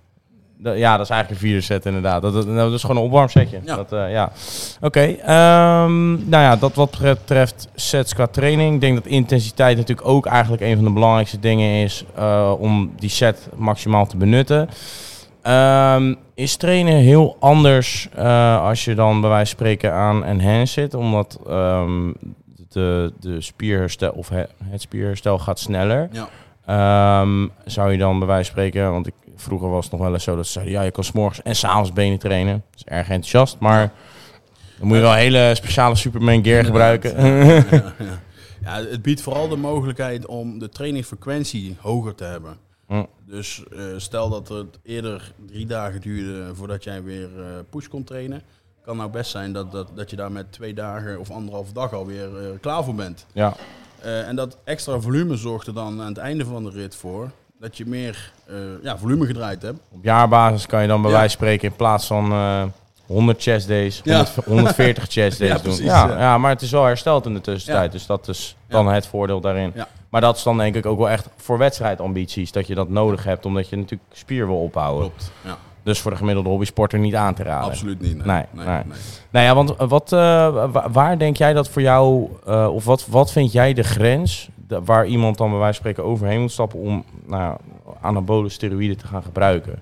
Ja, dat is eigenlijk een vierde set inderdaad. Dat, dat, dat is gewoon een opwarmsetje. Ja. Dat, uh, ja. Oké, okay, um, nou ja, dat wat betreft sets qua training. Ik denk dat intensiteit natuurlijk ook eigenlijk een van de belangrijkste dingen is uh, om die set maximaal te benutten. Um, is trainen heel anders uh, als je dan bij wijze van spreken aan enhance zit, omdat um, de, de spierherstel of het, spierherstel gaat sneller. Ja. Zou je dan bij wijze van spreken, want ik, vroeger was het nog wel eens zo dat ze zeiden, ja, je kan s'morgens en s'avonds benen trainen. Dat is erg enthousiast, maar dan moet je wel hele speciale Superman gear gebruiken. Ja, ja, ja. het biedt vooral de mogelijkheid om de trainingfrequentie hoger te hebben. Mm. Dus uh, stel dat het eerder drie dagen duurde voordat jij weer uh, push kon trainen. Kan nou best zijn dat, dat, dat je daar met twee dagen of anderhalve dag alweer uh, klaar voor bent. Ja. en dat extra volume zorgt er dan aan het einde van de rit voor dat je meer ja, volume gedraaid hebt. Op jaarbasis kan je dan bij ja. wijze van spreken in plaats van 100 chest days, 100, ja. 140 chest days ja, doen. Precies, ja, maar het is wel hersteld in de tussentijd. Dus dat is dan het voordeel daarin. Maar dat is dan denk ik ook wel echt voor wedstrijdambities. Dat je dat nodig hebt, omdat je natuurlijk spier wil opbouwen. Klopt, ja. Dus voor de gemiddelde hobbysporter niet aan te raden. Absoluut niet. Nee, nee. nee. nee. Nou ja, want wat, uh, waar denk jij dat voor jou, uh, of wat, wat vind jij de grens de, waar iemand dan bij wijze van spreken overheen moet stappen om nou, anabole steroïden te gaan gebruiken?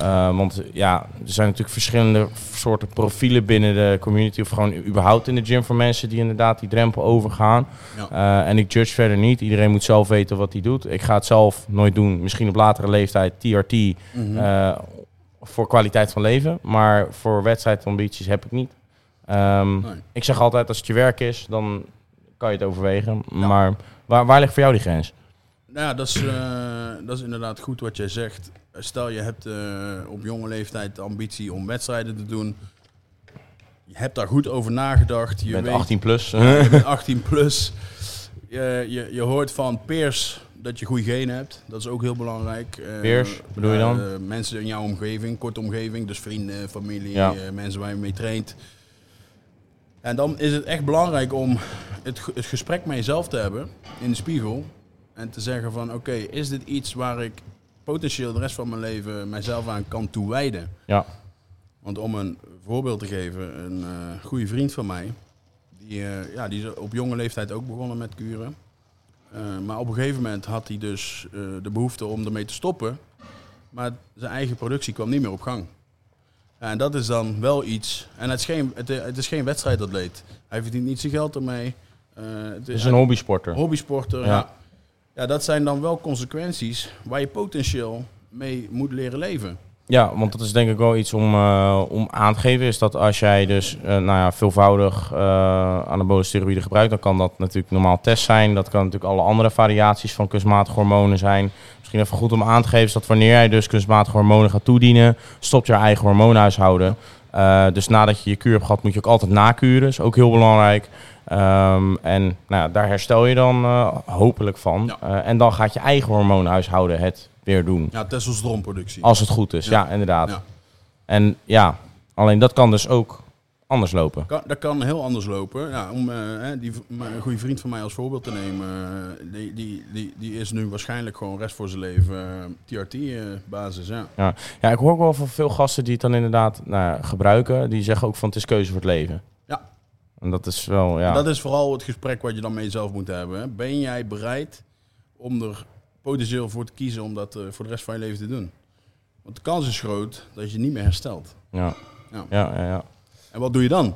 Uh, want ja, er zijn natuurlijk verschillende soorten profielen binnen de community. Of gewoon überhaupt in de gym voor mensen die inderdaad die drempel overgaan. Ja. Uh, en ik judge verder niet. Iedereen moet zelf weten wat hij doet. Ik ga het zelf nooit doen. Misschien op latere leeftijd TRT Mhm. uh, voor kwaliteit van leven. Maar voor wedstrijdambities heb ik niet. Um, Nee. Ik zeg altijd, als het je werk is, dan kan je het overwegen. Maar waar, waar ligt voor jou die grens? Nou ja, dat is, uh, dat is inderdaad goed wat jij zegt. Stel je hebt uh, op jonge leeftijd de ambitie om wedstrijden te doen. Je hebt daar goed over nagedacht. Je Je bent weet, 18 plus. je bent 18 plus. Je, je, je hoort van peers dat je goede genen hebt. Dat is ook heel belangrijk. Uh, Peers, bedoel je dan? uh, mensen in jouw omgeving, korte omgeving. Dus vrienden, familie, Ja. uh, mensen waar je mee traint. En dan is het echt belangrijk om het, het gesprek met jezelf te hebben in de spiegel. En te zeggen van oké, is dit iets waar ik potentieel de rest van mijn leven mijzelf aan kan toewijden? Ja. Want om een voorbeeld te geven, een eh goede vriend van mij, die, eh, ja, die is op jonge leeftijd ook begonnen met kuren. Eh, maar op een gegeven moment had hij dus de behoefte om ermee te stoppen. Maar zijn eigen productie kwam niet meer op gang. En dat is dan wel iets. En het is geen, het, het is geen wedstrijdatleet. Hij verdient niet zijn geld ermee. Eh, het is een hobbysporter. hobbysporter. Ja. Ja. Ja. dat zijn dan wel consequenties waar je potentieel mee moet leren leven. Ja, want dat is denk ik wel iets om, eh, om aan te geven. Is dat als jij dus eh, nou ja, veelvoudig uh, anabole steroïden gebruikt, dan kan dat natuurlijk normaal test zijn. Dat kan natuurlijk alle andere variaties van kunstmatige hormonen zijn. Misschien even goed om aan te geven is dat wanneer jij dus kunstmatige hormonen gaat toedienen, stopt je eigen hormoonhuishouden. Uh, dus nadat je je kuur hebt gehad, moet je ook altijd nakuren. is ook heel belangrijk. Um, en nou daar herstel je dan uh, hopelijk van. Ja. Uh, en dan gaat je eigen hormoonhuishouden het weer doen. Ja, testosteronproductie. Als het goed is, ja, Ja. inderdaad. Ja. En ja, alleen dat kan dus ook anders lopen. Kan, dat kan heel anders lopen. Ja, om eh, die, een goede vriend van mij als voorbeeld te nemen, die, die, die, die is nu waarschijnlijk gewoon rest voor zijn leven TRT-basis. ja. Ja. ja, ik hoor ook wel van veel gasten die het dan inderdaad nou, gebruiken. Die zeggen ook van het is keuze voor het leven. En dat is wel, ja. En dat is vooral het gesprek wat je dan met jezelf moet hebben. Hè. Ben jij bereid om er potentieel voor te kiezen om dat voor de rest van je leven te doen? Want de kans is groot dat je niet meer herstelt. Ja, ja, ja. ja, ja. En wat doe je dan?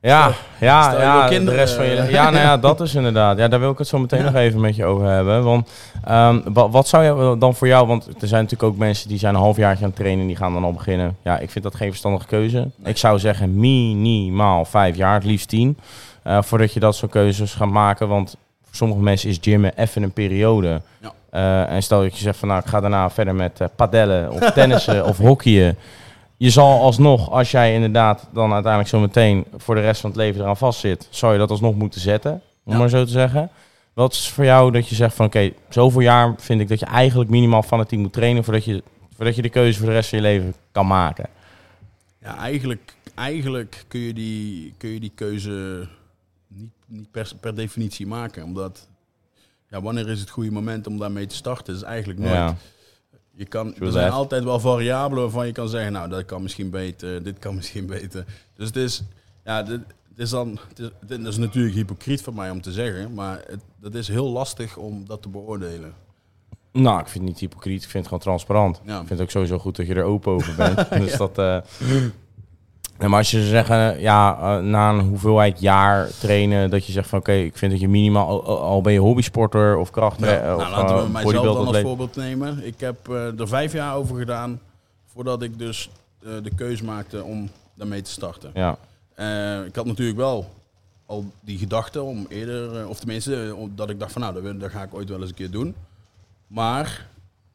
Ja, ja, ja de rest van je. Ja, nou ja, dat is inderdaad. Ja, daar wil ik het zo meteen nog even met je over hebben. Want um, wat, wat, zou je dan voor jou? Want er zijn natuurlijk ook mensen die zijn een halfjaartje aan het trainen en die gaan dan al beginnen. Ja, ik vind dat geen verstandige keuze. Ik zou zeggen minimaal vijf jaar, het liefst tien, uh, voordat je dat soort keuzes gaat maken. Want voor sommige mensen is gymmen even een periode. Ja. Uh, en stel dat je zegt van nou, ik ga daarna verder met uh, padellen of tennissen of hockeyen je zal alsnog, als jij inderdaad dan uiteindelijk zo meteen voor de rest van het leven eraan vastzit, zou je dat alsnog moeten zetten, om maar zo te zeggen. Wat is voor jou dat je zegt van oké, zoveel jaar vind ik dat je eigenlijk minimaal fanatiek moet trainen voordat je, voordat je de keuze voor de rest van je leven kan maken? Ja, eigenlijk, eigenlijk kun, je die, kun je die keuze niet, niet per, per definitie maken. Omdat, ja, wanneer is het goede moment om daarmee te starten? Dat is eigenlijk nooit. Ja. Je kan, er zijn altijd wel variabelen waarvan je kan zeggen, nou, dat kan misschien beter, dit kan misschien beter. Dus het is, ja, dit, is dan, het is, dit is natuurlijk hypocriet van mij om te zeggen, maar het, dat is heel lastig om dat te beoordelen. Nou, ik vind uh, maar als je zeggen, ja, uh, na een hoeveelheid jaar trainen, dat je zegt van oké, okay, ik vind dat je minimaal, al, ben je hobbysporter of kracht. Ja, nou, of, laten we mijzelf dan als voorbeeld nemen. Ik heb uh, er vijf jaar over gedaan voordat ik dus uh, de keuze maakte om daarmee te starten. Ja. ik had natuurlijk wel al die gedachte om eerder, of tenminste, dat ik dacht van nou, dat, dat ga ik ooit wel eens een keer doen. Maar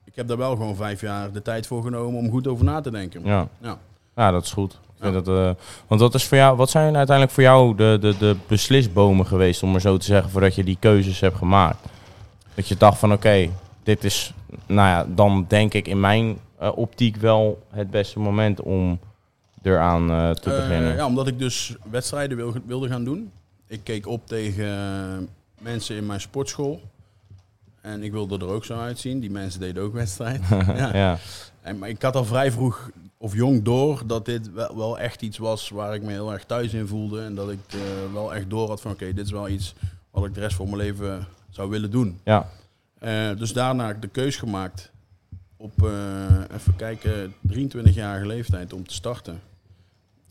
ik heb daar wel gewoon vijf jaar de tijd voor genomen om goed over na te denken. Ja, ja. ja dat is goed. Dat, uh, want wat, is voor jou, wat zijn uiteindelijk voor jou de, de, de beslisbomen geweest, om maar zo te zeggen, voordat je die keuzes hebt gemaakt? Dat je dacht van oké, dit is, nou ja, dan denk ik in mijn uh, optiek wel het beste moment om eraan uh, te beginnen. Ja, omdat ik dus wedstrijden wil, wilde gaan doen. Ik keek op tegen mensen in mijn sportschool. En ik wilde er ook zo uitzien. Die mensen deden ook wedstrijd. ja. ja. En, maar ik had al vrij vroeg of jong door dat dit wel, wel, echt iets was waar ik me heel erg thuis in voelde. En dat ik uh, wel echt door had van oké, dit is wel iets wat ik de rest van mijn leven zou willen doen. Ja. Uh, dus daarna de keus gemaakt op, uh, even kijken, 23-jarige leeftijd om te starten.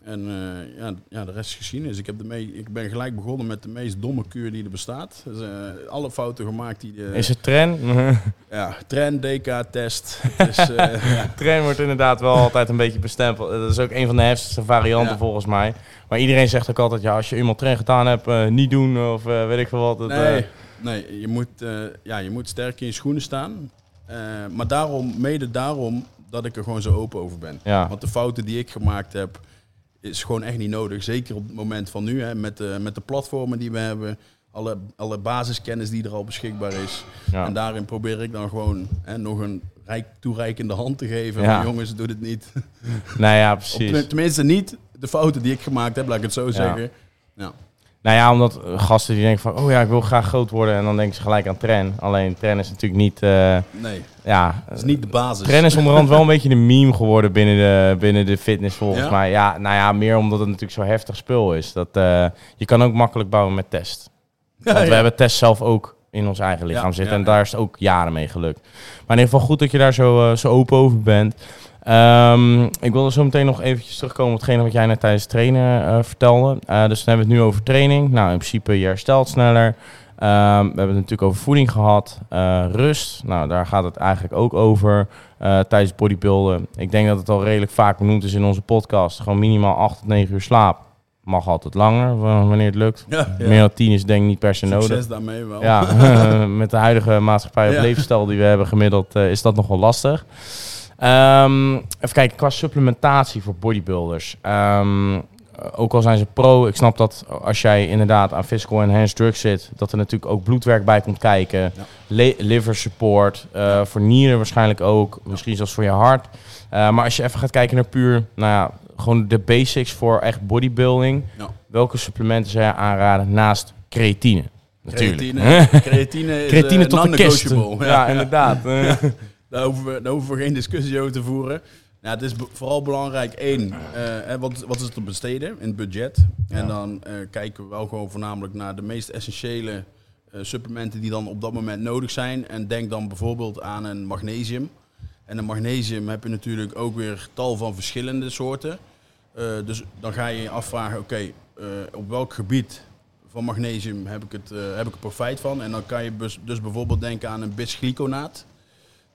En uh, ja, ja, de rest is geschiedenis. Ik, heb de mee, ik ben gelijk begonnen met de meest domme kuur die er bestaat. Dus, uh, alle fouten gemaakt die... De, is het tren? ja, tren, DK-test. Dus, ja. Tren wordt inderdaad wel altijd een beetje bestempeld. Dat is ook een van de heftigste varianten ja. volgens mij. Maar iedereen zegt ook altijd, ja, als je eenmaal tren gedaan hebt, niet doen of weet ik veel wat. Het, nee, nee je, moet, ja, je moet sterk in je schoenen staan. maar daarom, mede daarom dat ik er gewoon zo open over ben. Ja. Want de fouten die ik gemaakt heb is gewoon echt niet nodig. Zeker op het moment van nu, hè, met, de, met de platformen die we hebben, alle, alle basiskennis die er al beschikbaar is. Ja. En daarin probeer ik dan gewoon hè, nog een rijk, toereikende hand te geven. Ja. jongens, doe dit niet. Nou ja, precies. tenminste niet de fouten die ik gemaakt heb, laat ik het zo zeggen. Ja. Nou ja, omdat gasten die denken van, oh ja, ik wil graag groot worden. En dan denken ze gelijk aan tren. Alleen tren is natuurlijk niet... Uh, nee, ja, is niet de basis. Tren is onderhand wel een beetje een meme geworden binnen de, binnen de fitness volgens mij. Ja, nou ja, meer omdat het natuurlijk zo heftig spul is. Dat, uh, je kan ook makkelijk bouwen met test. Want ja, we hebben test zelf ook in ons eigen lichaam zitten. en daar is het ook jaren mee gelukt. Maar in ieder geval goed dat je daar zo, uh, zo open over bent. Um, ik wilde zo meteen nog eventjes terugkomen op hetgene wat jij net tijdens het trainen uh, vertelde. Uh, dus dan hebben we het nu over training. Nou, in principe, je herstelt sneller. Um, we hebben het natuurlijk over voeding gehad. Uh, rust, nou, daar gaat het eigenlijk ook over tijdens bodybuilden. Ik denk dat het al redelijk vaak benoemd is in onze podcast. Gewoon minimaal 8 tot 9 uur slaap. Mag altijd langer, wanneer het lukt. Ja, ja. Meer dan 10 is denk ik niet per se nodig. Succes daarmee wel. Ja, met de huidige maatschappij of levensstijl die we hebben gemiddeld is dat nog wel lastig. Um, even kijken, qua supplementatie voor bodybuilders. Um, ook al zijn ze pro, ik snap dat als jij inderdaad aan physical enhanced drugs zit, dat er natuurlijk ook bloedwerk bij komt kijken. Ja. Le- liver support, eh, voor nieren waarschijnlijk ook, misschien zelfs voor je hart. Eh, maar als je even gaat kijken naar puur, nou ja, gewoon de basics voor echt bodybuilding. Ja. Welke supplementen zou je aanraden naast creatine? Natuurlijk. Creatine, creatine is Creatine eh, tot de kist. Ja, inderdaad. Daar hoeven, we, daar hoeven we geen discussie over te voeren. Nou, het is vooral belangrijk, één, eh, wat, wat is het te besteden in het budget? En dan eh, kijken we wel gewoon voornamelijk naar de meest essentiële eh, supplementen die dan op dat moment nodig zijn. En denk dan bijvoorbeeld aan een magnesium. En een magnesium heb je natuurlijk ook weer tal van verschillende soorten. Dus dan ga je je afvragen, oké, op welk gebied van magnesium heb ik, het, heb ik er profijt van? En dan kan je dus, dus bijvoorbeeld denken aan een bisglyconaat.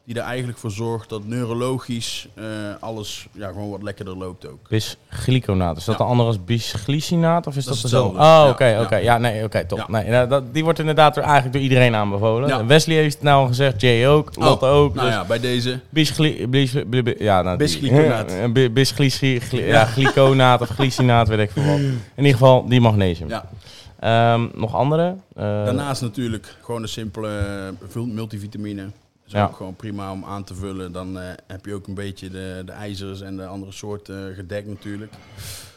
Die er eigenlijk voor zorgt dat neurologisch eh, alles ja, gewoon wat lekkerder loopt ook. Bisglyconaat. Is dat Ja. de andere als bisglycinaat? Of is Dat dezelfde? Oh, oké, ja. oké. Ja, nee, oké, top. Ja. Nee, nou, dat, die wordt inderdaad door, eigenlijk door iedereen aanbevolen. Wesley heeft het nou al gezegd, Jay ook, Lotte ook. Nou dus ja, bij deze. bisgly, bis, ja, nou, Bisglyconaat. Of glycinaat, weet ik veel wat. In ieder geval die magnesium. Ja. Ehm, nog andere? Eh, Daarnaast natuurlijk gewoon een simpele eh, multivitamine. Is Ja. ook gewoon prima om aan te vullen. Dan eh, heb je ook een beetje de, de ijzers en de andere soorten gedekt natuurlijk.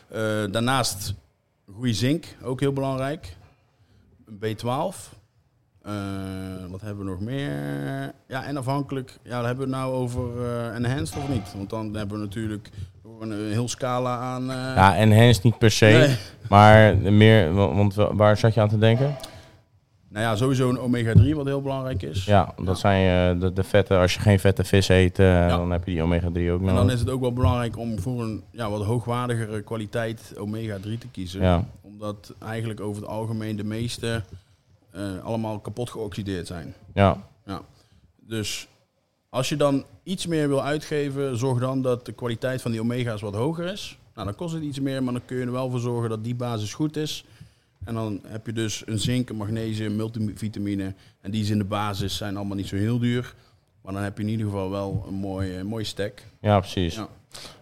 Eh, daarnaast goede zink, ook heel belangrijk. Een B12. Eh, wat hebben we nog meer? Ja, en afhankelijk, ja, daar hebben we het nou over eh enhanced of niet? Want dan hebben we natuurlijk een, een heel scala aan... eh, ja, enhanced niet per se, nee. maar meer, wa- want wa- waar zat je aan te denken? Nou ja, sowieso een omega-3 wat heel belangrijk is. Ja, dat Ja. zijn eh, de, de vetten. Als je geen vette vis eet, eh, Ja. dan heb je die omega-3 ook En nog. dan is het ook wel belangrijk om voor een ja, wat hoogwaardigere kwaliteit omega-3 te kiezen. Ja. Omdat eigenlijk over het algemeen de meeste eh, allemaal kapot geoxideerd zijn. Ja, Dus als je dan iets meer wil uitgeven, zorg dan dat de kwaliteit van die omega's wat hoger is. Nou, dan kost het iets meer, maar dan kun je er wel voor zorgen dat die basis goed is. En dan heb je dus een zink, een magnesium, multivitamine. En die is in de basis zijn allemaal niet zo heel duur. Maar dan heb je in ieder geval wel een mooie, een mooie stack. ja precies. Ja.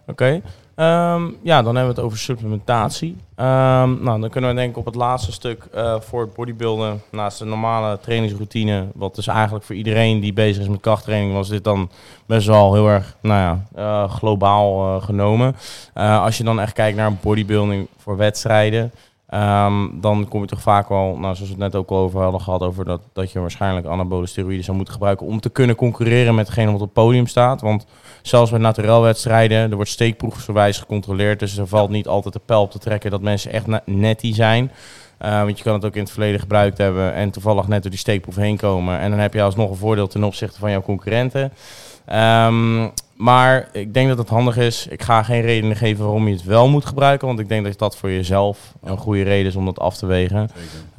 Oké. Ehm, ja, dan hebben we het over supplementatie. Ehm, nou, dan kunnen we denk ik op het laatste stuk eh, voor het bodybuilden, naast de normale trainingsroutine, wat dus eigenlijk voor iedereen die bezig is met krachttraining, was dit dan best wel heel erg, nou ja, eh, globaal eh, genomen. Als je dan echt kijkt naar bodybuilding voor wedstrijden, ehm, dan kom je toch vaak wel, nou, zoals we het net ook al over hadden gehad, over dat, dat je waarschijnlijk anabole steroïden zou moeten gebruiken om te kunnen concurreren met degene wat op het podium staat. Want zelfs bij naturelwedstrijden, er wordt steekproefsgewijs gecontroleerd. Dus er valt niet altijd de pijl op te trekken dat mensen echt netty zijn. Eh, want je kan het ook in het verleden gebruikt hebben en toevallig net door die steekproef heen komen. En dan heb je alsnog een voordeel ten opzichte van jouw concurrenten. Ehm, maar ik denk dat het handig is. Ik ga geen redenen geven waarom je het wel moet gebruiken. Want ik denk dat dat voor jezelf een goede reden is om dat af te wegen.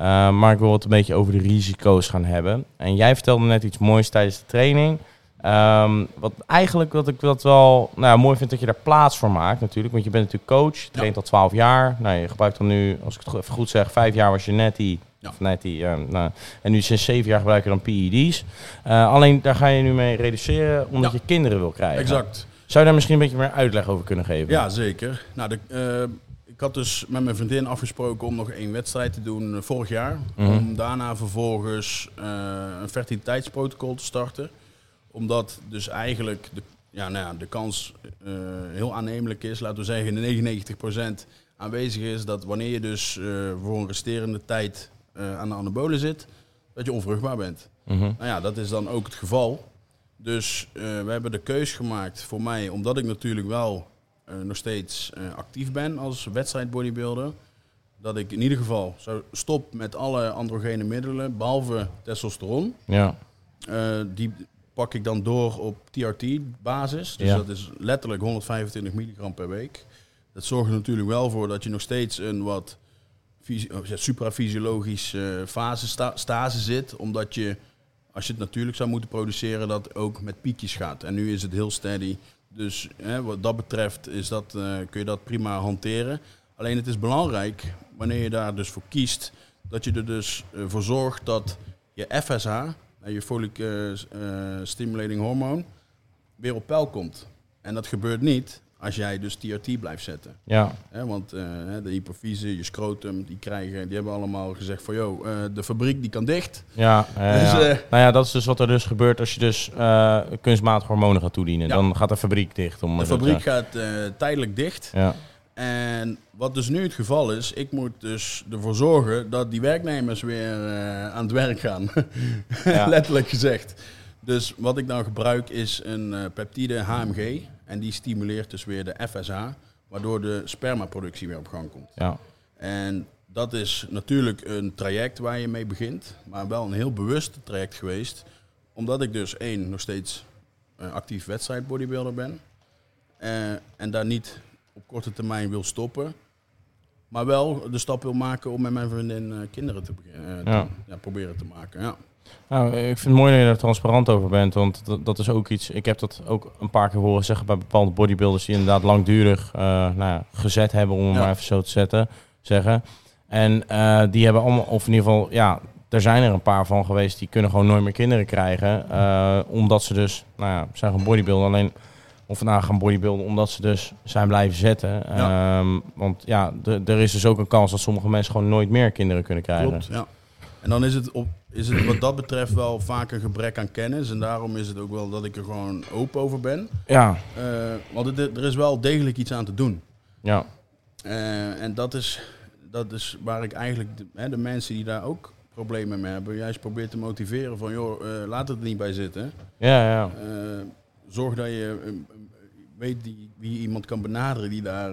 Uh, maar ik wil het een beetje over de risico's gaan hebben. En jij vertelde net iets moois tijdens de training. Um, wat eigenlijk wat ik dat wel nou, mooi vind dat je daar plaats voor maakt natuurlijk. Want je bent natuurlijk coach, je traint al 12 jaar. Nou, je gebruikt dan nu, als ik het even goed zeg, vijf jaar was je netty. Ja. Of netty, uh, nou, en nu sinds zeven jaar gebruik je dan PED's. Uh, alleen daar ga je nu mee reduceren omdat Ja. je kinderen wil krijgen. Exact. Zou je daar misschien een beetje meer uitleg over kunnen geven? Ja, zeker. Nou, de, eh, ik had dus met mijn vriendin afgesproken om nog één wedstrijd te doen eh, vorig jaar. Mhm. Om daarna vervolgens eh, een fertiliteitsprotocol te starten. Omdat dus eigenlijk de, ja, nou ja, de kans eh, heel aannemelijk is, laten we zeggen 99% aanwezig is, dat wanneer je dus eh, voor een resterende tijd eh, aan de anabolen zit, dat je onvruchtbaar bent. Mhm. Nou ja, dat is dan ook het geval. Dus eh, we hebben de keus gemaakt voor mij, omdat ik natuurlijk wel eh, nog steeds actief ben als wedstrijdbodybuilder. Dat ik in ieder geval zou stop met alle androgene middelen, behalve testosteron. Ja. Die pak ik dan door op TRT-basis. Dus Ja. dat is letterlijk 125 milligram per week. Dat zorgt er natuurlijk wel voor dat je nog steeds een wat suprafysiologische fase sta- stase zit. Omdat je, als je het natuurlijk zou moeten produceren, dat ook met piekjes gaat. En nu is het heel steady. Dus hè, wat dat betreft is dat, eh, kun je dat prima hanteren. Alleen het is belangrijk, wanneer je daar dus voor kiest, dat je er dus eh, voor zorgt dat je FSH, eh, je folic eh, eh, stimulating hormoon, weer op peil komt. En dat gebeurt niet als jij dus TRT blijft zetten. Ja, want eh, de hypofyse, je scrotum, die, krijgen, die hebben allemaal gezegd van... joh, eh, de fabriek die kan dicht. ja, Dus, ja. eh, Nou ja, dat is dus wat er dus gebeurt als je dus kunstmatig hormonen gaat toedienen. Ja. Dan gaat de fabriek dicht. Om de fabriek gaat tijdelijk dicht. Ja, En wat dus nu het geval is, ik moet dus ervoor zorgen dat die werknemers weer aan het werk gaan. Letterlijk gezegd. Dus wat ik nou gebruik is een peptide HMG. En die stimuleert dus weer de FSH, waardoor de spermaproductie weer op gang komt. ja, En dat is natuurlijk een traject waar je mee begint, maar wel een heel bewust traject geweest. Omdat ik dus één, nog steeds eh, actief wedstrijd bodybuilder ben. Eh, en daar niet op korte termijn wil stoppen. Maar wel de stap wil maken om met mijn vriendin eh, kinderen te te- Ja. ja, proberen te maken. Ja. Nou, ik vind het mooi dat je er transparant over bent, want dat, dat is ook iets. Ik heb dat ook een paar keer horen zeggen bij bepaalde bodybuilders die inderdaad langdurig eh, nou ja, gezet hebben, om het Ja. maar even zo te zetten, zeggen. En eh, die hebben allemaal, of in ieder geval, ja, er zijn er een paar van geweest die kunnen gewoon nooit meer kinderen krijgen, eh, omdat ze dus, nou ja, zijn gaan bodybuilden alleen. Of nou gaan bodybuilden omdat ze dus zijn blijven zetten. Ja. Ehm, want ja, er is dus ook een kans dat sommige mensen gewoon nooit meer kinderen kunnen krijgen. Klopt, ja. En dan is het, op, is het wat dat betreft wel vaak een gebrek aan kennis. En daarom is het ook wel dat ik er gewoon open over ben. Ja, Eh, want het, er is wel degelijk iets aan te doen. ja, Eh, en dat is, dat is waar ik eigenlijk de, hè, de mensen die daar ook problemen mee hebben, juist probeer te motiveren van joh, eh, laat het er niet bij zitten. ja, ja. Zorg dat je weet die, wie iemand kan benaderen die daar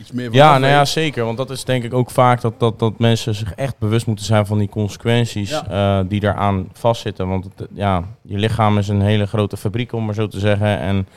iets meer van Ja, nou ja, zeker. Want dat is denk ik ook vaak dat, dat, dat mensen zich echt bewust moeten zijn van die consequenties Ja. eh, die daaraan vastzitten. Want het, ja, je lichaam is een hele grote fabriek, om maar zo te zeggen. En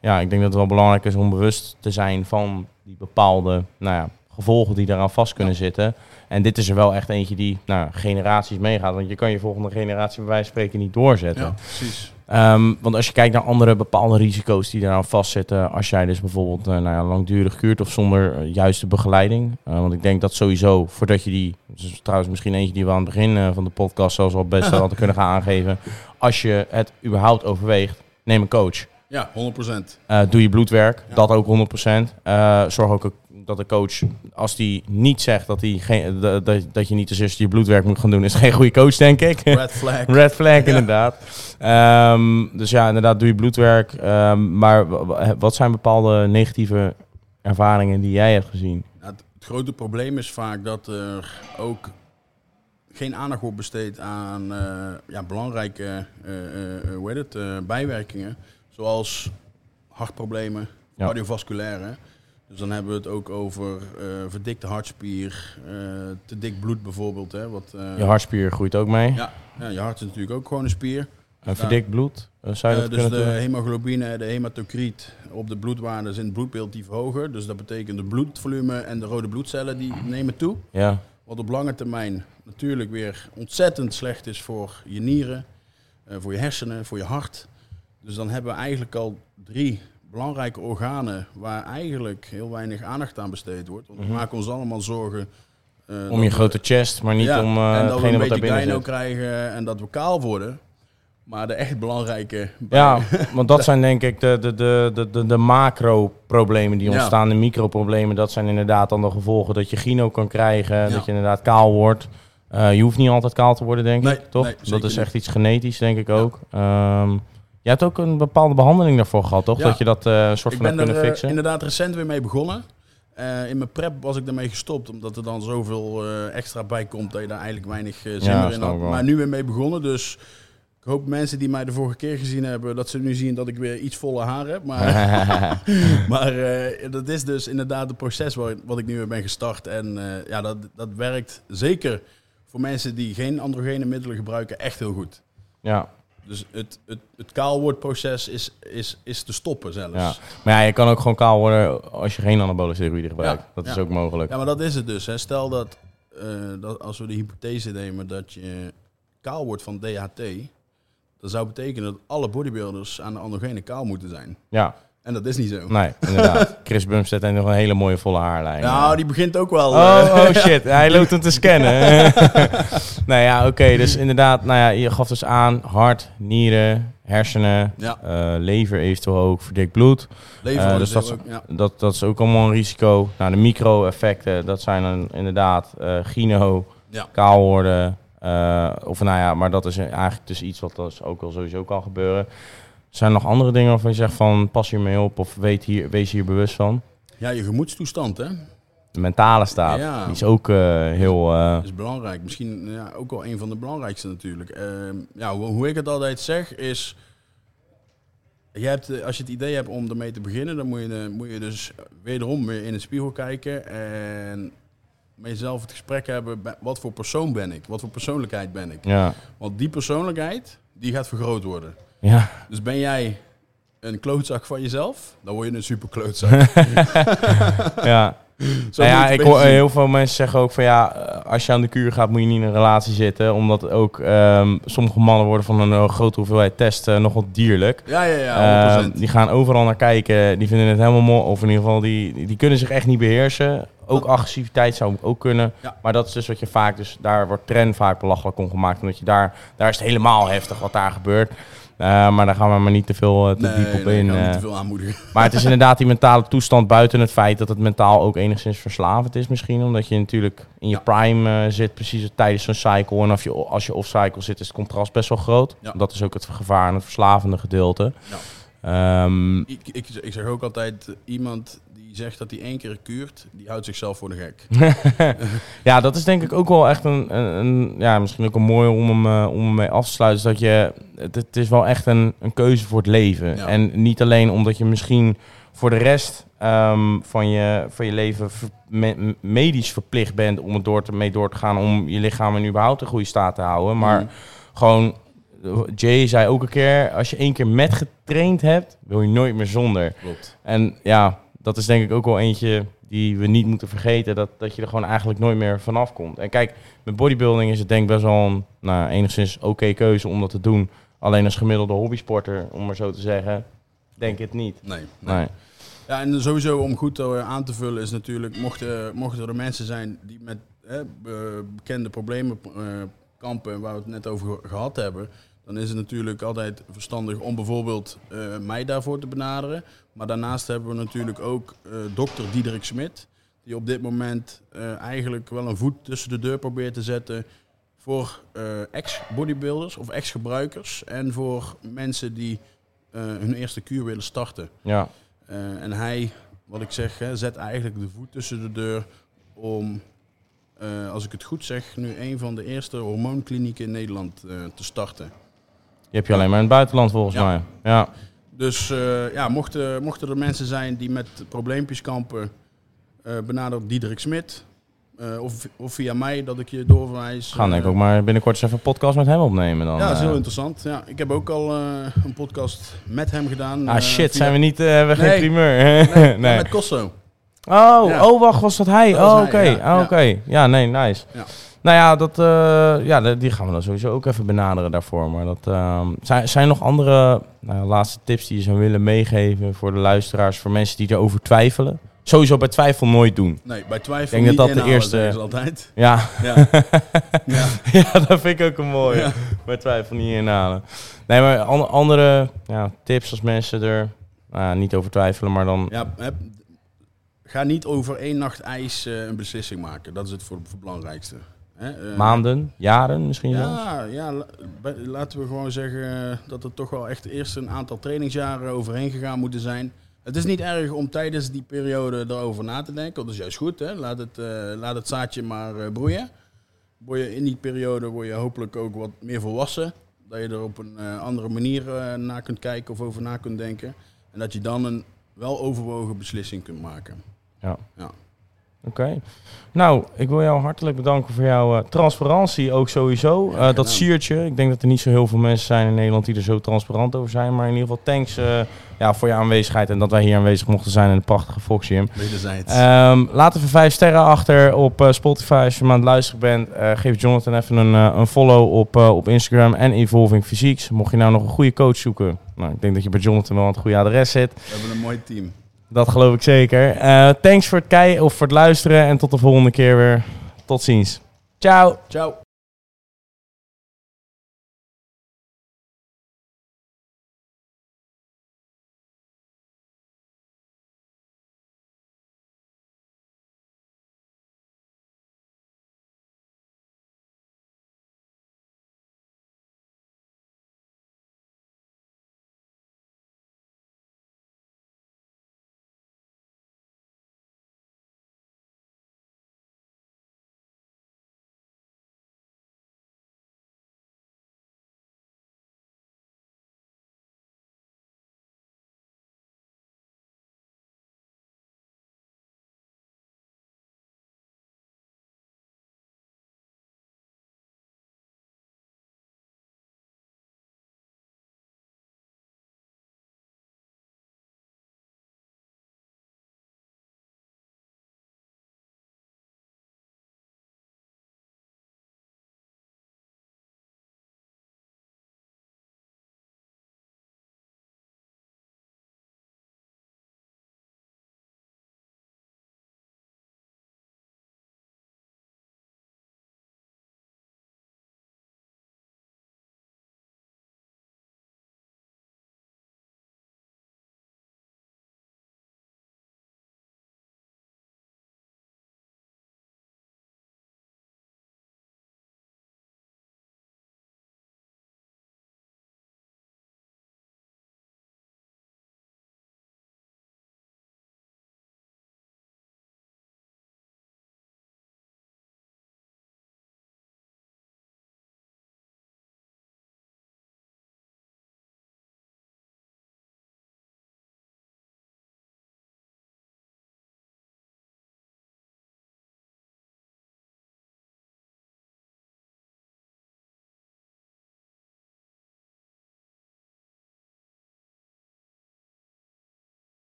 ja, ik denk dat het wel belangrijk is om bewust te zijn van die bepaalde nou ja, gevolgen die daaraan vast kunnen zitten. En dit is er wel echt eentje die nou, generaties meegaat. Want je kan je volgende generatie bij wijze van spreken niet doorzetten. Ja, precies. Ehm, want als je kijkt naar andere bepaalde risico's die eraan vastzitten, als jij dus bijvoorbeeld eh, nou ja, langdurig kuurt of zonder eh, juiste begeleiding. Eh, want ik denk dat sowieso, voordat je die, is trouwens misschien eentje die we aan het begin van de podcast zelfs al best hadden kunnen gaan aangeven. Als je het überhaupt overweegt, neem een coach. Ja, 100%. Eh, doe je bloedwerk, Ja. dat ook 100%. Eh, zorg ook dat de coach, als die niet zegt dat, die geen, dat, dat, dat je niet als eerste je bloedwerk moet gaan doen, is geen goede coach, denk ik. Red flag. Red flag, inderdaad. Ehm, dus ja, inderdaad, doe je bloedwerk. Ehm, maar wat zijn bepaalde negatieve ervaringen die jij hebt gezien? Nou, het, grote probleem is vaak dat er ook geen aandacht wordt besteed aan eh, ja, belangrijke eh, eh, eh, hoe heet het, eh, bijwerkingen. Zoals hartproblemen, Ja. cardiovasculaire. Dus dan hebben we het ook over eh, verdikte hartspier, eh, te dik bloed bijvoorbeeld. Hè, wat, eh, Je hartspier groeit ook mee. ja, ja, je hart is natuurlijk ook gewoon een spier. Een verdikt bloed. Zou je dat dus de doen? hemoglobine, de hematocriet op de bloedwaardes in het bloedbeeld die verhogen. Dus dat betekent het bloedvolume en de rode bloedcellen die nemen toe. Ja, Wat op lange termijn natuurlijk weer ontzettend slecht is voor je nieren, voor je hersenen, voor je hart. Dus dan hebben we eigenlijk al drie belangrijke organen waar eigenlijk heel weinig aandacht aan besteed wordt. Want we Mhm. maken ons allemaal zorgen. eh, om je we- grote chest, maar niet Ja, om eh en dat we een wat beetje krijgen en dat we kaal worden. Maar de echt belangrijke... Ja, want dat zijn denk ik de, de, de, de, de, macro-problemen die Ja. ontstaan. De micro-problemen, dat zijn inderdaad dan de gevolgen dat je gyno kan krijgen, dat je inderdaad kaal wordt. Eh, je hoeft niet altijd kaal te worden, denk Nee, ik, toch? nee, dat is echt iets genetisch, denk ik ook. Ehm, je hebt ook een bepaalde behandeling daarvoor gehad, toch? Ja. Dat je dat een soort Ik van hebt ben er kunnen eh, fixen. inderdaad recent weer mee begonnen. Eh, in mijn prep was ik daarmee gestopt, omdat er dan zoveel eh, extra bij komt dat je daar eigenlijk weinig zin Ja, meer in had. Maar nu weer mee begonnen, dus ik hoop mensen die mij de vorige keer gezien hebben, dat ze nu zien dat ik weer iets volle haar heb. Maar, maar dat is dus inderdaad het proces waar, wat ik nu weer ben gestart. En ja, dat, dat werkt zeker voor mensen die geen androgene middelen gebruiken echt heel goed. ja, Dus het, het, het kaalwordproces is, is, is te stoppen zelfs. ja. Maar ja, je kan ook gewoon kaal worden als je geen anabole steroïden gebruikt. Ja, Dat is ook mogelijk. Ja, maar dat is het dus. Hè. Stel dat, eh, dat als we de hypothese nemen dat je kaal wordt van DHT, dat zou betekenen dat alle bodybuilders aan de androgene kaal moeten zijn. Ja, En dat is niet zo. Nee, inderdaad. Chris Bumstead heeft nog een hele mooie volle haarlijn. Nou, die begint ook wel. Oh, eh, oh shit, hij loopt hem te scannen. nou ja, oké, dus inderdaad, nou ja, je gaf dus aan hart, nieren, hersenen, Ja. eh, lever eventueel ook, verdikt bloed. Leven Eh, is dus dat is, ook- ja. dat, dat is ook allemaal een risico. Nou, de micro-effecten, dat zijn dan inderdaad gyno, Ja. kaal worden. of nou ja, maar dat is eigenlijk dus iets wat dus ook wel sowieso kan gebeuren. Zijn er nog andere dingen waarvan je zegt van pas hiermee op of weet hier, wees hier bewust van? ja, je gemoedstoestand, hè. De mentale staat, Ja. die is ook eh, heel... eh, Dat is belangrijk. Misschien ja, ook wel een van de belangrijkste natuurlijk. Ehm, ja, hoe, hoe ik het altijd zeg is... Je hebt, eh, als je het idee hebt om ermee te beginnen, dan moet je, moet je dus wederom weer in de spiegel kijken en met jezelf het gesprek hebben. Wat voor persoon ben ik? Wat voor persoonlijkheid ben ik? ja, Want die persoonlijkheid, die gaat vergroot worden. Ja, Dus ben jij een klootzak van jezelf, dan word je een super klootzak. ja. Zo Nou ja, je ik hoor heel veel mensen zeggen ook van ja, eh, als je aan de kuur gaat moet je niet in een relatie zitten. Omdat ook ehm, sommige mannen worden van een eh, grote hoeveelheid testen nogal dierlijk. Ja, ja, ja, 100%. Ehm, die gaan overal naar kijken, die vinden het helemaal mooi. Of in ieder geval, die, die, die kunnen zich echt niet beheersen. Ook agressiviteit zou ook kunnen. Ja. Maar dat is dus wat je vaak, dus daar wordt trend vaak belachelijk om gemaakt. Omdat je daar, daar is het helemaal heftig wat daar gebeurt. Eh, maar daar gaan we maar niet te veel eh, te nee, diep op nee, in. kan eh. niet te veel aanmoedigen. Maar het is inderdaad die mentale toestand buiten het feit dat het mentaal ook enigszins verslavend is misschien. Omdat je natuurlijk in je Ja. prime zit precies tijdens zo'n cycle. En als je, als je off-cycle zit is het contrast best wel groot. Ja. Dat is ook het gevaar en het verslavende gedeelte. Ehm, Ik, ik, ik zeg ook altijd, iemand die zegt dat hij één keer kuurt, die houdt zichzelf voor de gek. ja, dat is denk ik ook wel echt een, een, een- ja, misschien ook een mooie om hem, eh, om hem mee af te sluiten. Dat je, het, het is wel echt een, een keuze voor het leven. Ja. En niet alleen omdat je misschien voor de rest ehm, van, je, van je leven ver- me- medisch verplicht bent om het door te, mee door te gaan. Om je lichaam in überhaupt een goede staat te houden. Maar Mm. gewoon, Jay zei ook een keer, als je één keer met getraind hebt, wil je nooit meer zonder. Klopt. En ja, dat is denk ik ook wel eentje die we niet moeten vergeten. Dat, dat je er gewoon eigenlijk nooit meer vanaf komt. En kijk, met bodybuilding is het denk ik best wel een nou, enigszins oké keuze om dat te doen. Alleen als gemiddelde hobbysporter, om maar zo te zeggen, denk ik het niet. Nee, nee. Nee. Ja, en sowieso om goed eh, aan te vullen is natuurlijk, mochten, mochten er mensen zijn die met hè, be- bekende problemen eh, kampen, waar we het net over ge- gehad hebben, dan is het natuurlijk altijd verstandig om bijvoorbeeld eh, mij daarvoor te benaderen. Maar daarnaast hebben we natuurlijk ook eh, dokter Diederik Smit, die op dit moment eh, eigenlijk wel een voet tussen de deur probeert te zetten voor ex-bodybuilders of ex-gebruikers en voor mensen die hun eerste kuur willen starten. Ja, en hij, wat ik zeg, hè, zet eigenlijk de voet tussen de deur om, als ik het goed zeg, nu een van de eerste hormoonklinieken in Nederland te starten. Heb je alleen maar in het buitenland volgens Ja. mij. Ja. Dus eh, ja, mochten, mochten er mensen zijn die met probleempjes kampen, eh benader Diederik Smit. Eh, of, of via mij dat ik je doorverwijs. Gaan denk ik ook maar binnenkort eens even een podcast met hem opnemen dan. Ja, dat is heel interessant. Ja, ik heb ook al een podcast met hem gedaan. Ah shit, via- zijn we niet, hebben we Nee. geen primeur? Nee, nee. met Cosso. Oh, Ja. oh, wacht, was dat hij? Dat oh, oké. ja, Oh. Ja, nee, nice. Ja. Nou ja, dat, eh, ja, die gaan we dan sowieso ook even benaderen daarvoor. Maar dat, ehm, zijn, zijn er nog andere nou, laatste tips die je zou willen meegeven voor de luisteraars, voor mensen die erover twijfelen? Sowieso bij twijfel nooit doen. Nee, bij twijfel Ik denk dat de eerste- ze altijd. Ja, Ja. ja. ja dat vind ik ook een mooie. Ja. Bij twijfel niet inhalen. Nee, maar an- andere ja, tips als mensen er nou niet over twijfelen, maar dan... Ja, heb- ga niet over één nacht ijs eh, een beslissing maken. Dat is het voor het belangrijkste. Hè? eh, Maanden, jaren misschien zelfs? Ja, ja laten we gewoon zeggen dat er toch wel echt eerst een aantal trainingsjaren overheen gegaan moeten zijn. Het is niet erg om tijdens die periode erover na te denken. Dat is juist goed. Hè? Laat, het, eh, laat het zaadje maar eh, broeien. Word je in die periode word je hopelijk ook wat meer volwassen. Dat je er op een andere manier naar kunt kijken of over na kunt denken. En dat je dan een wel overwogen beslissing kunt maken. Ja. Ja. Oké. Nou, ik wil jou hartelijk bedanken voor jouw uh, transparantie ook sowieso. Uh, dat siertje, ik denk dat er niet zo heel veel mensen zijn in Nederland die er zo transparant over zijn. Maar in ieder geval thanks uh, ja, voor je aanwezigheid en dat wij hier aanwezig mochten zijn in de prachtige Fox Gym. Um, laat even vijf sterren achter op Spotify als je maar aan het luisteren bent. geef Jonathan even een, een follow op, op Instagram en Evolving Physiques. Mocht je nou nog een goede coach zoeken, nou, ik denk dat je bij Jonathan wel aan het goede adres zit. We hebben een mooi team. Dat geloof ik zeker. Uh, thanks voor het kijken of voor het luisteren en tot de volgende keer weer. Tot ziens. Ciao. Ciao.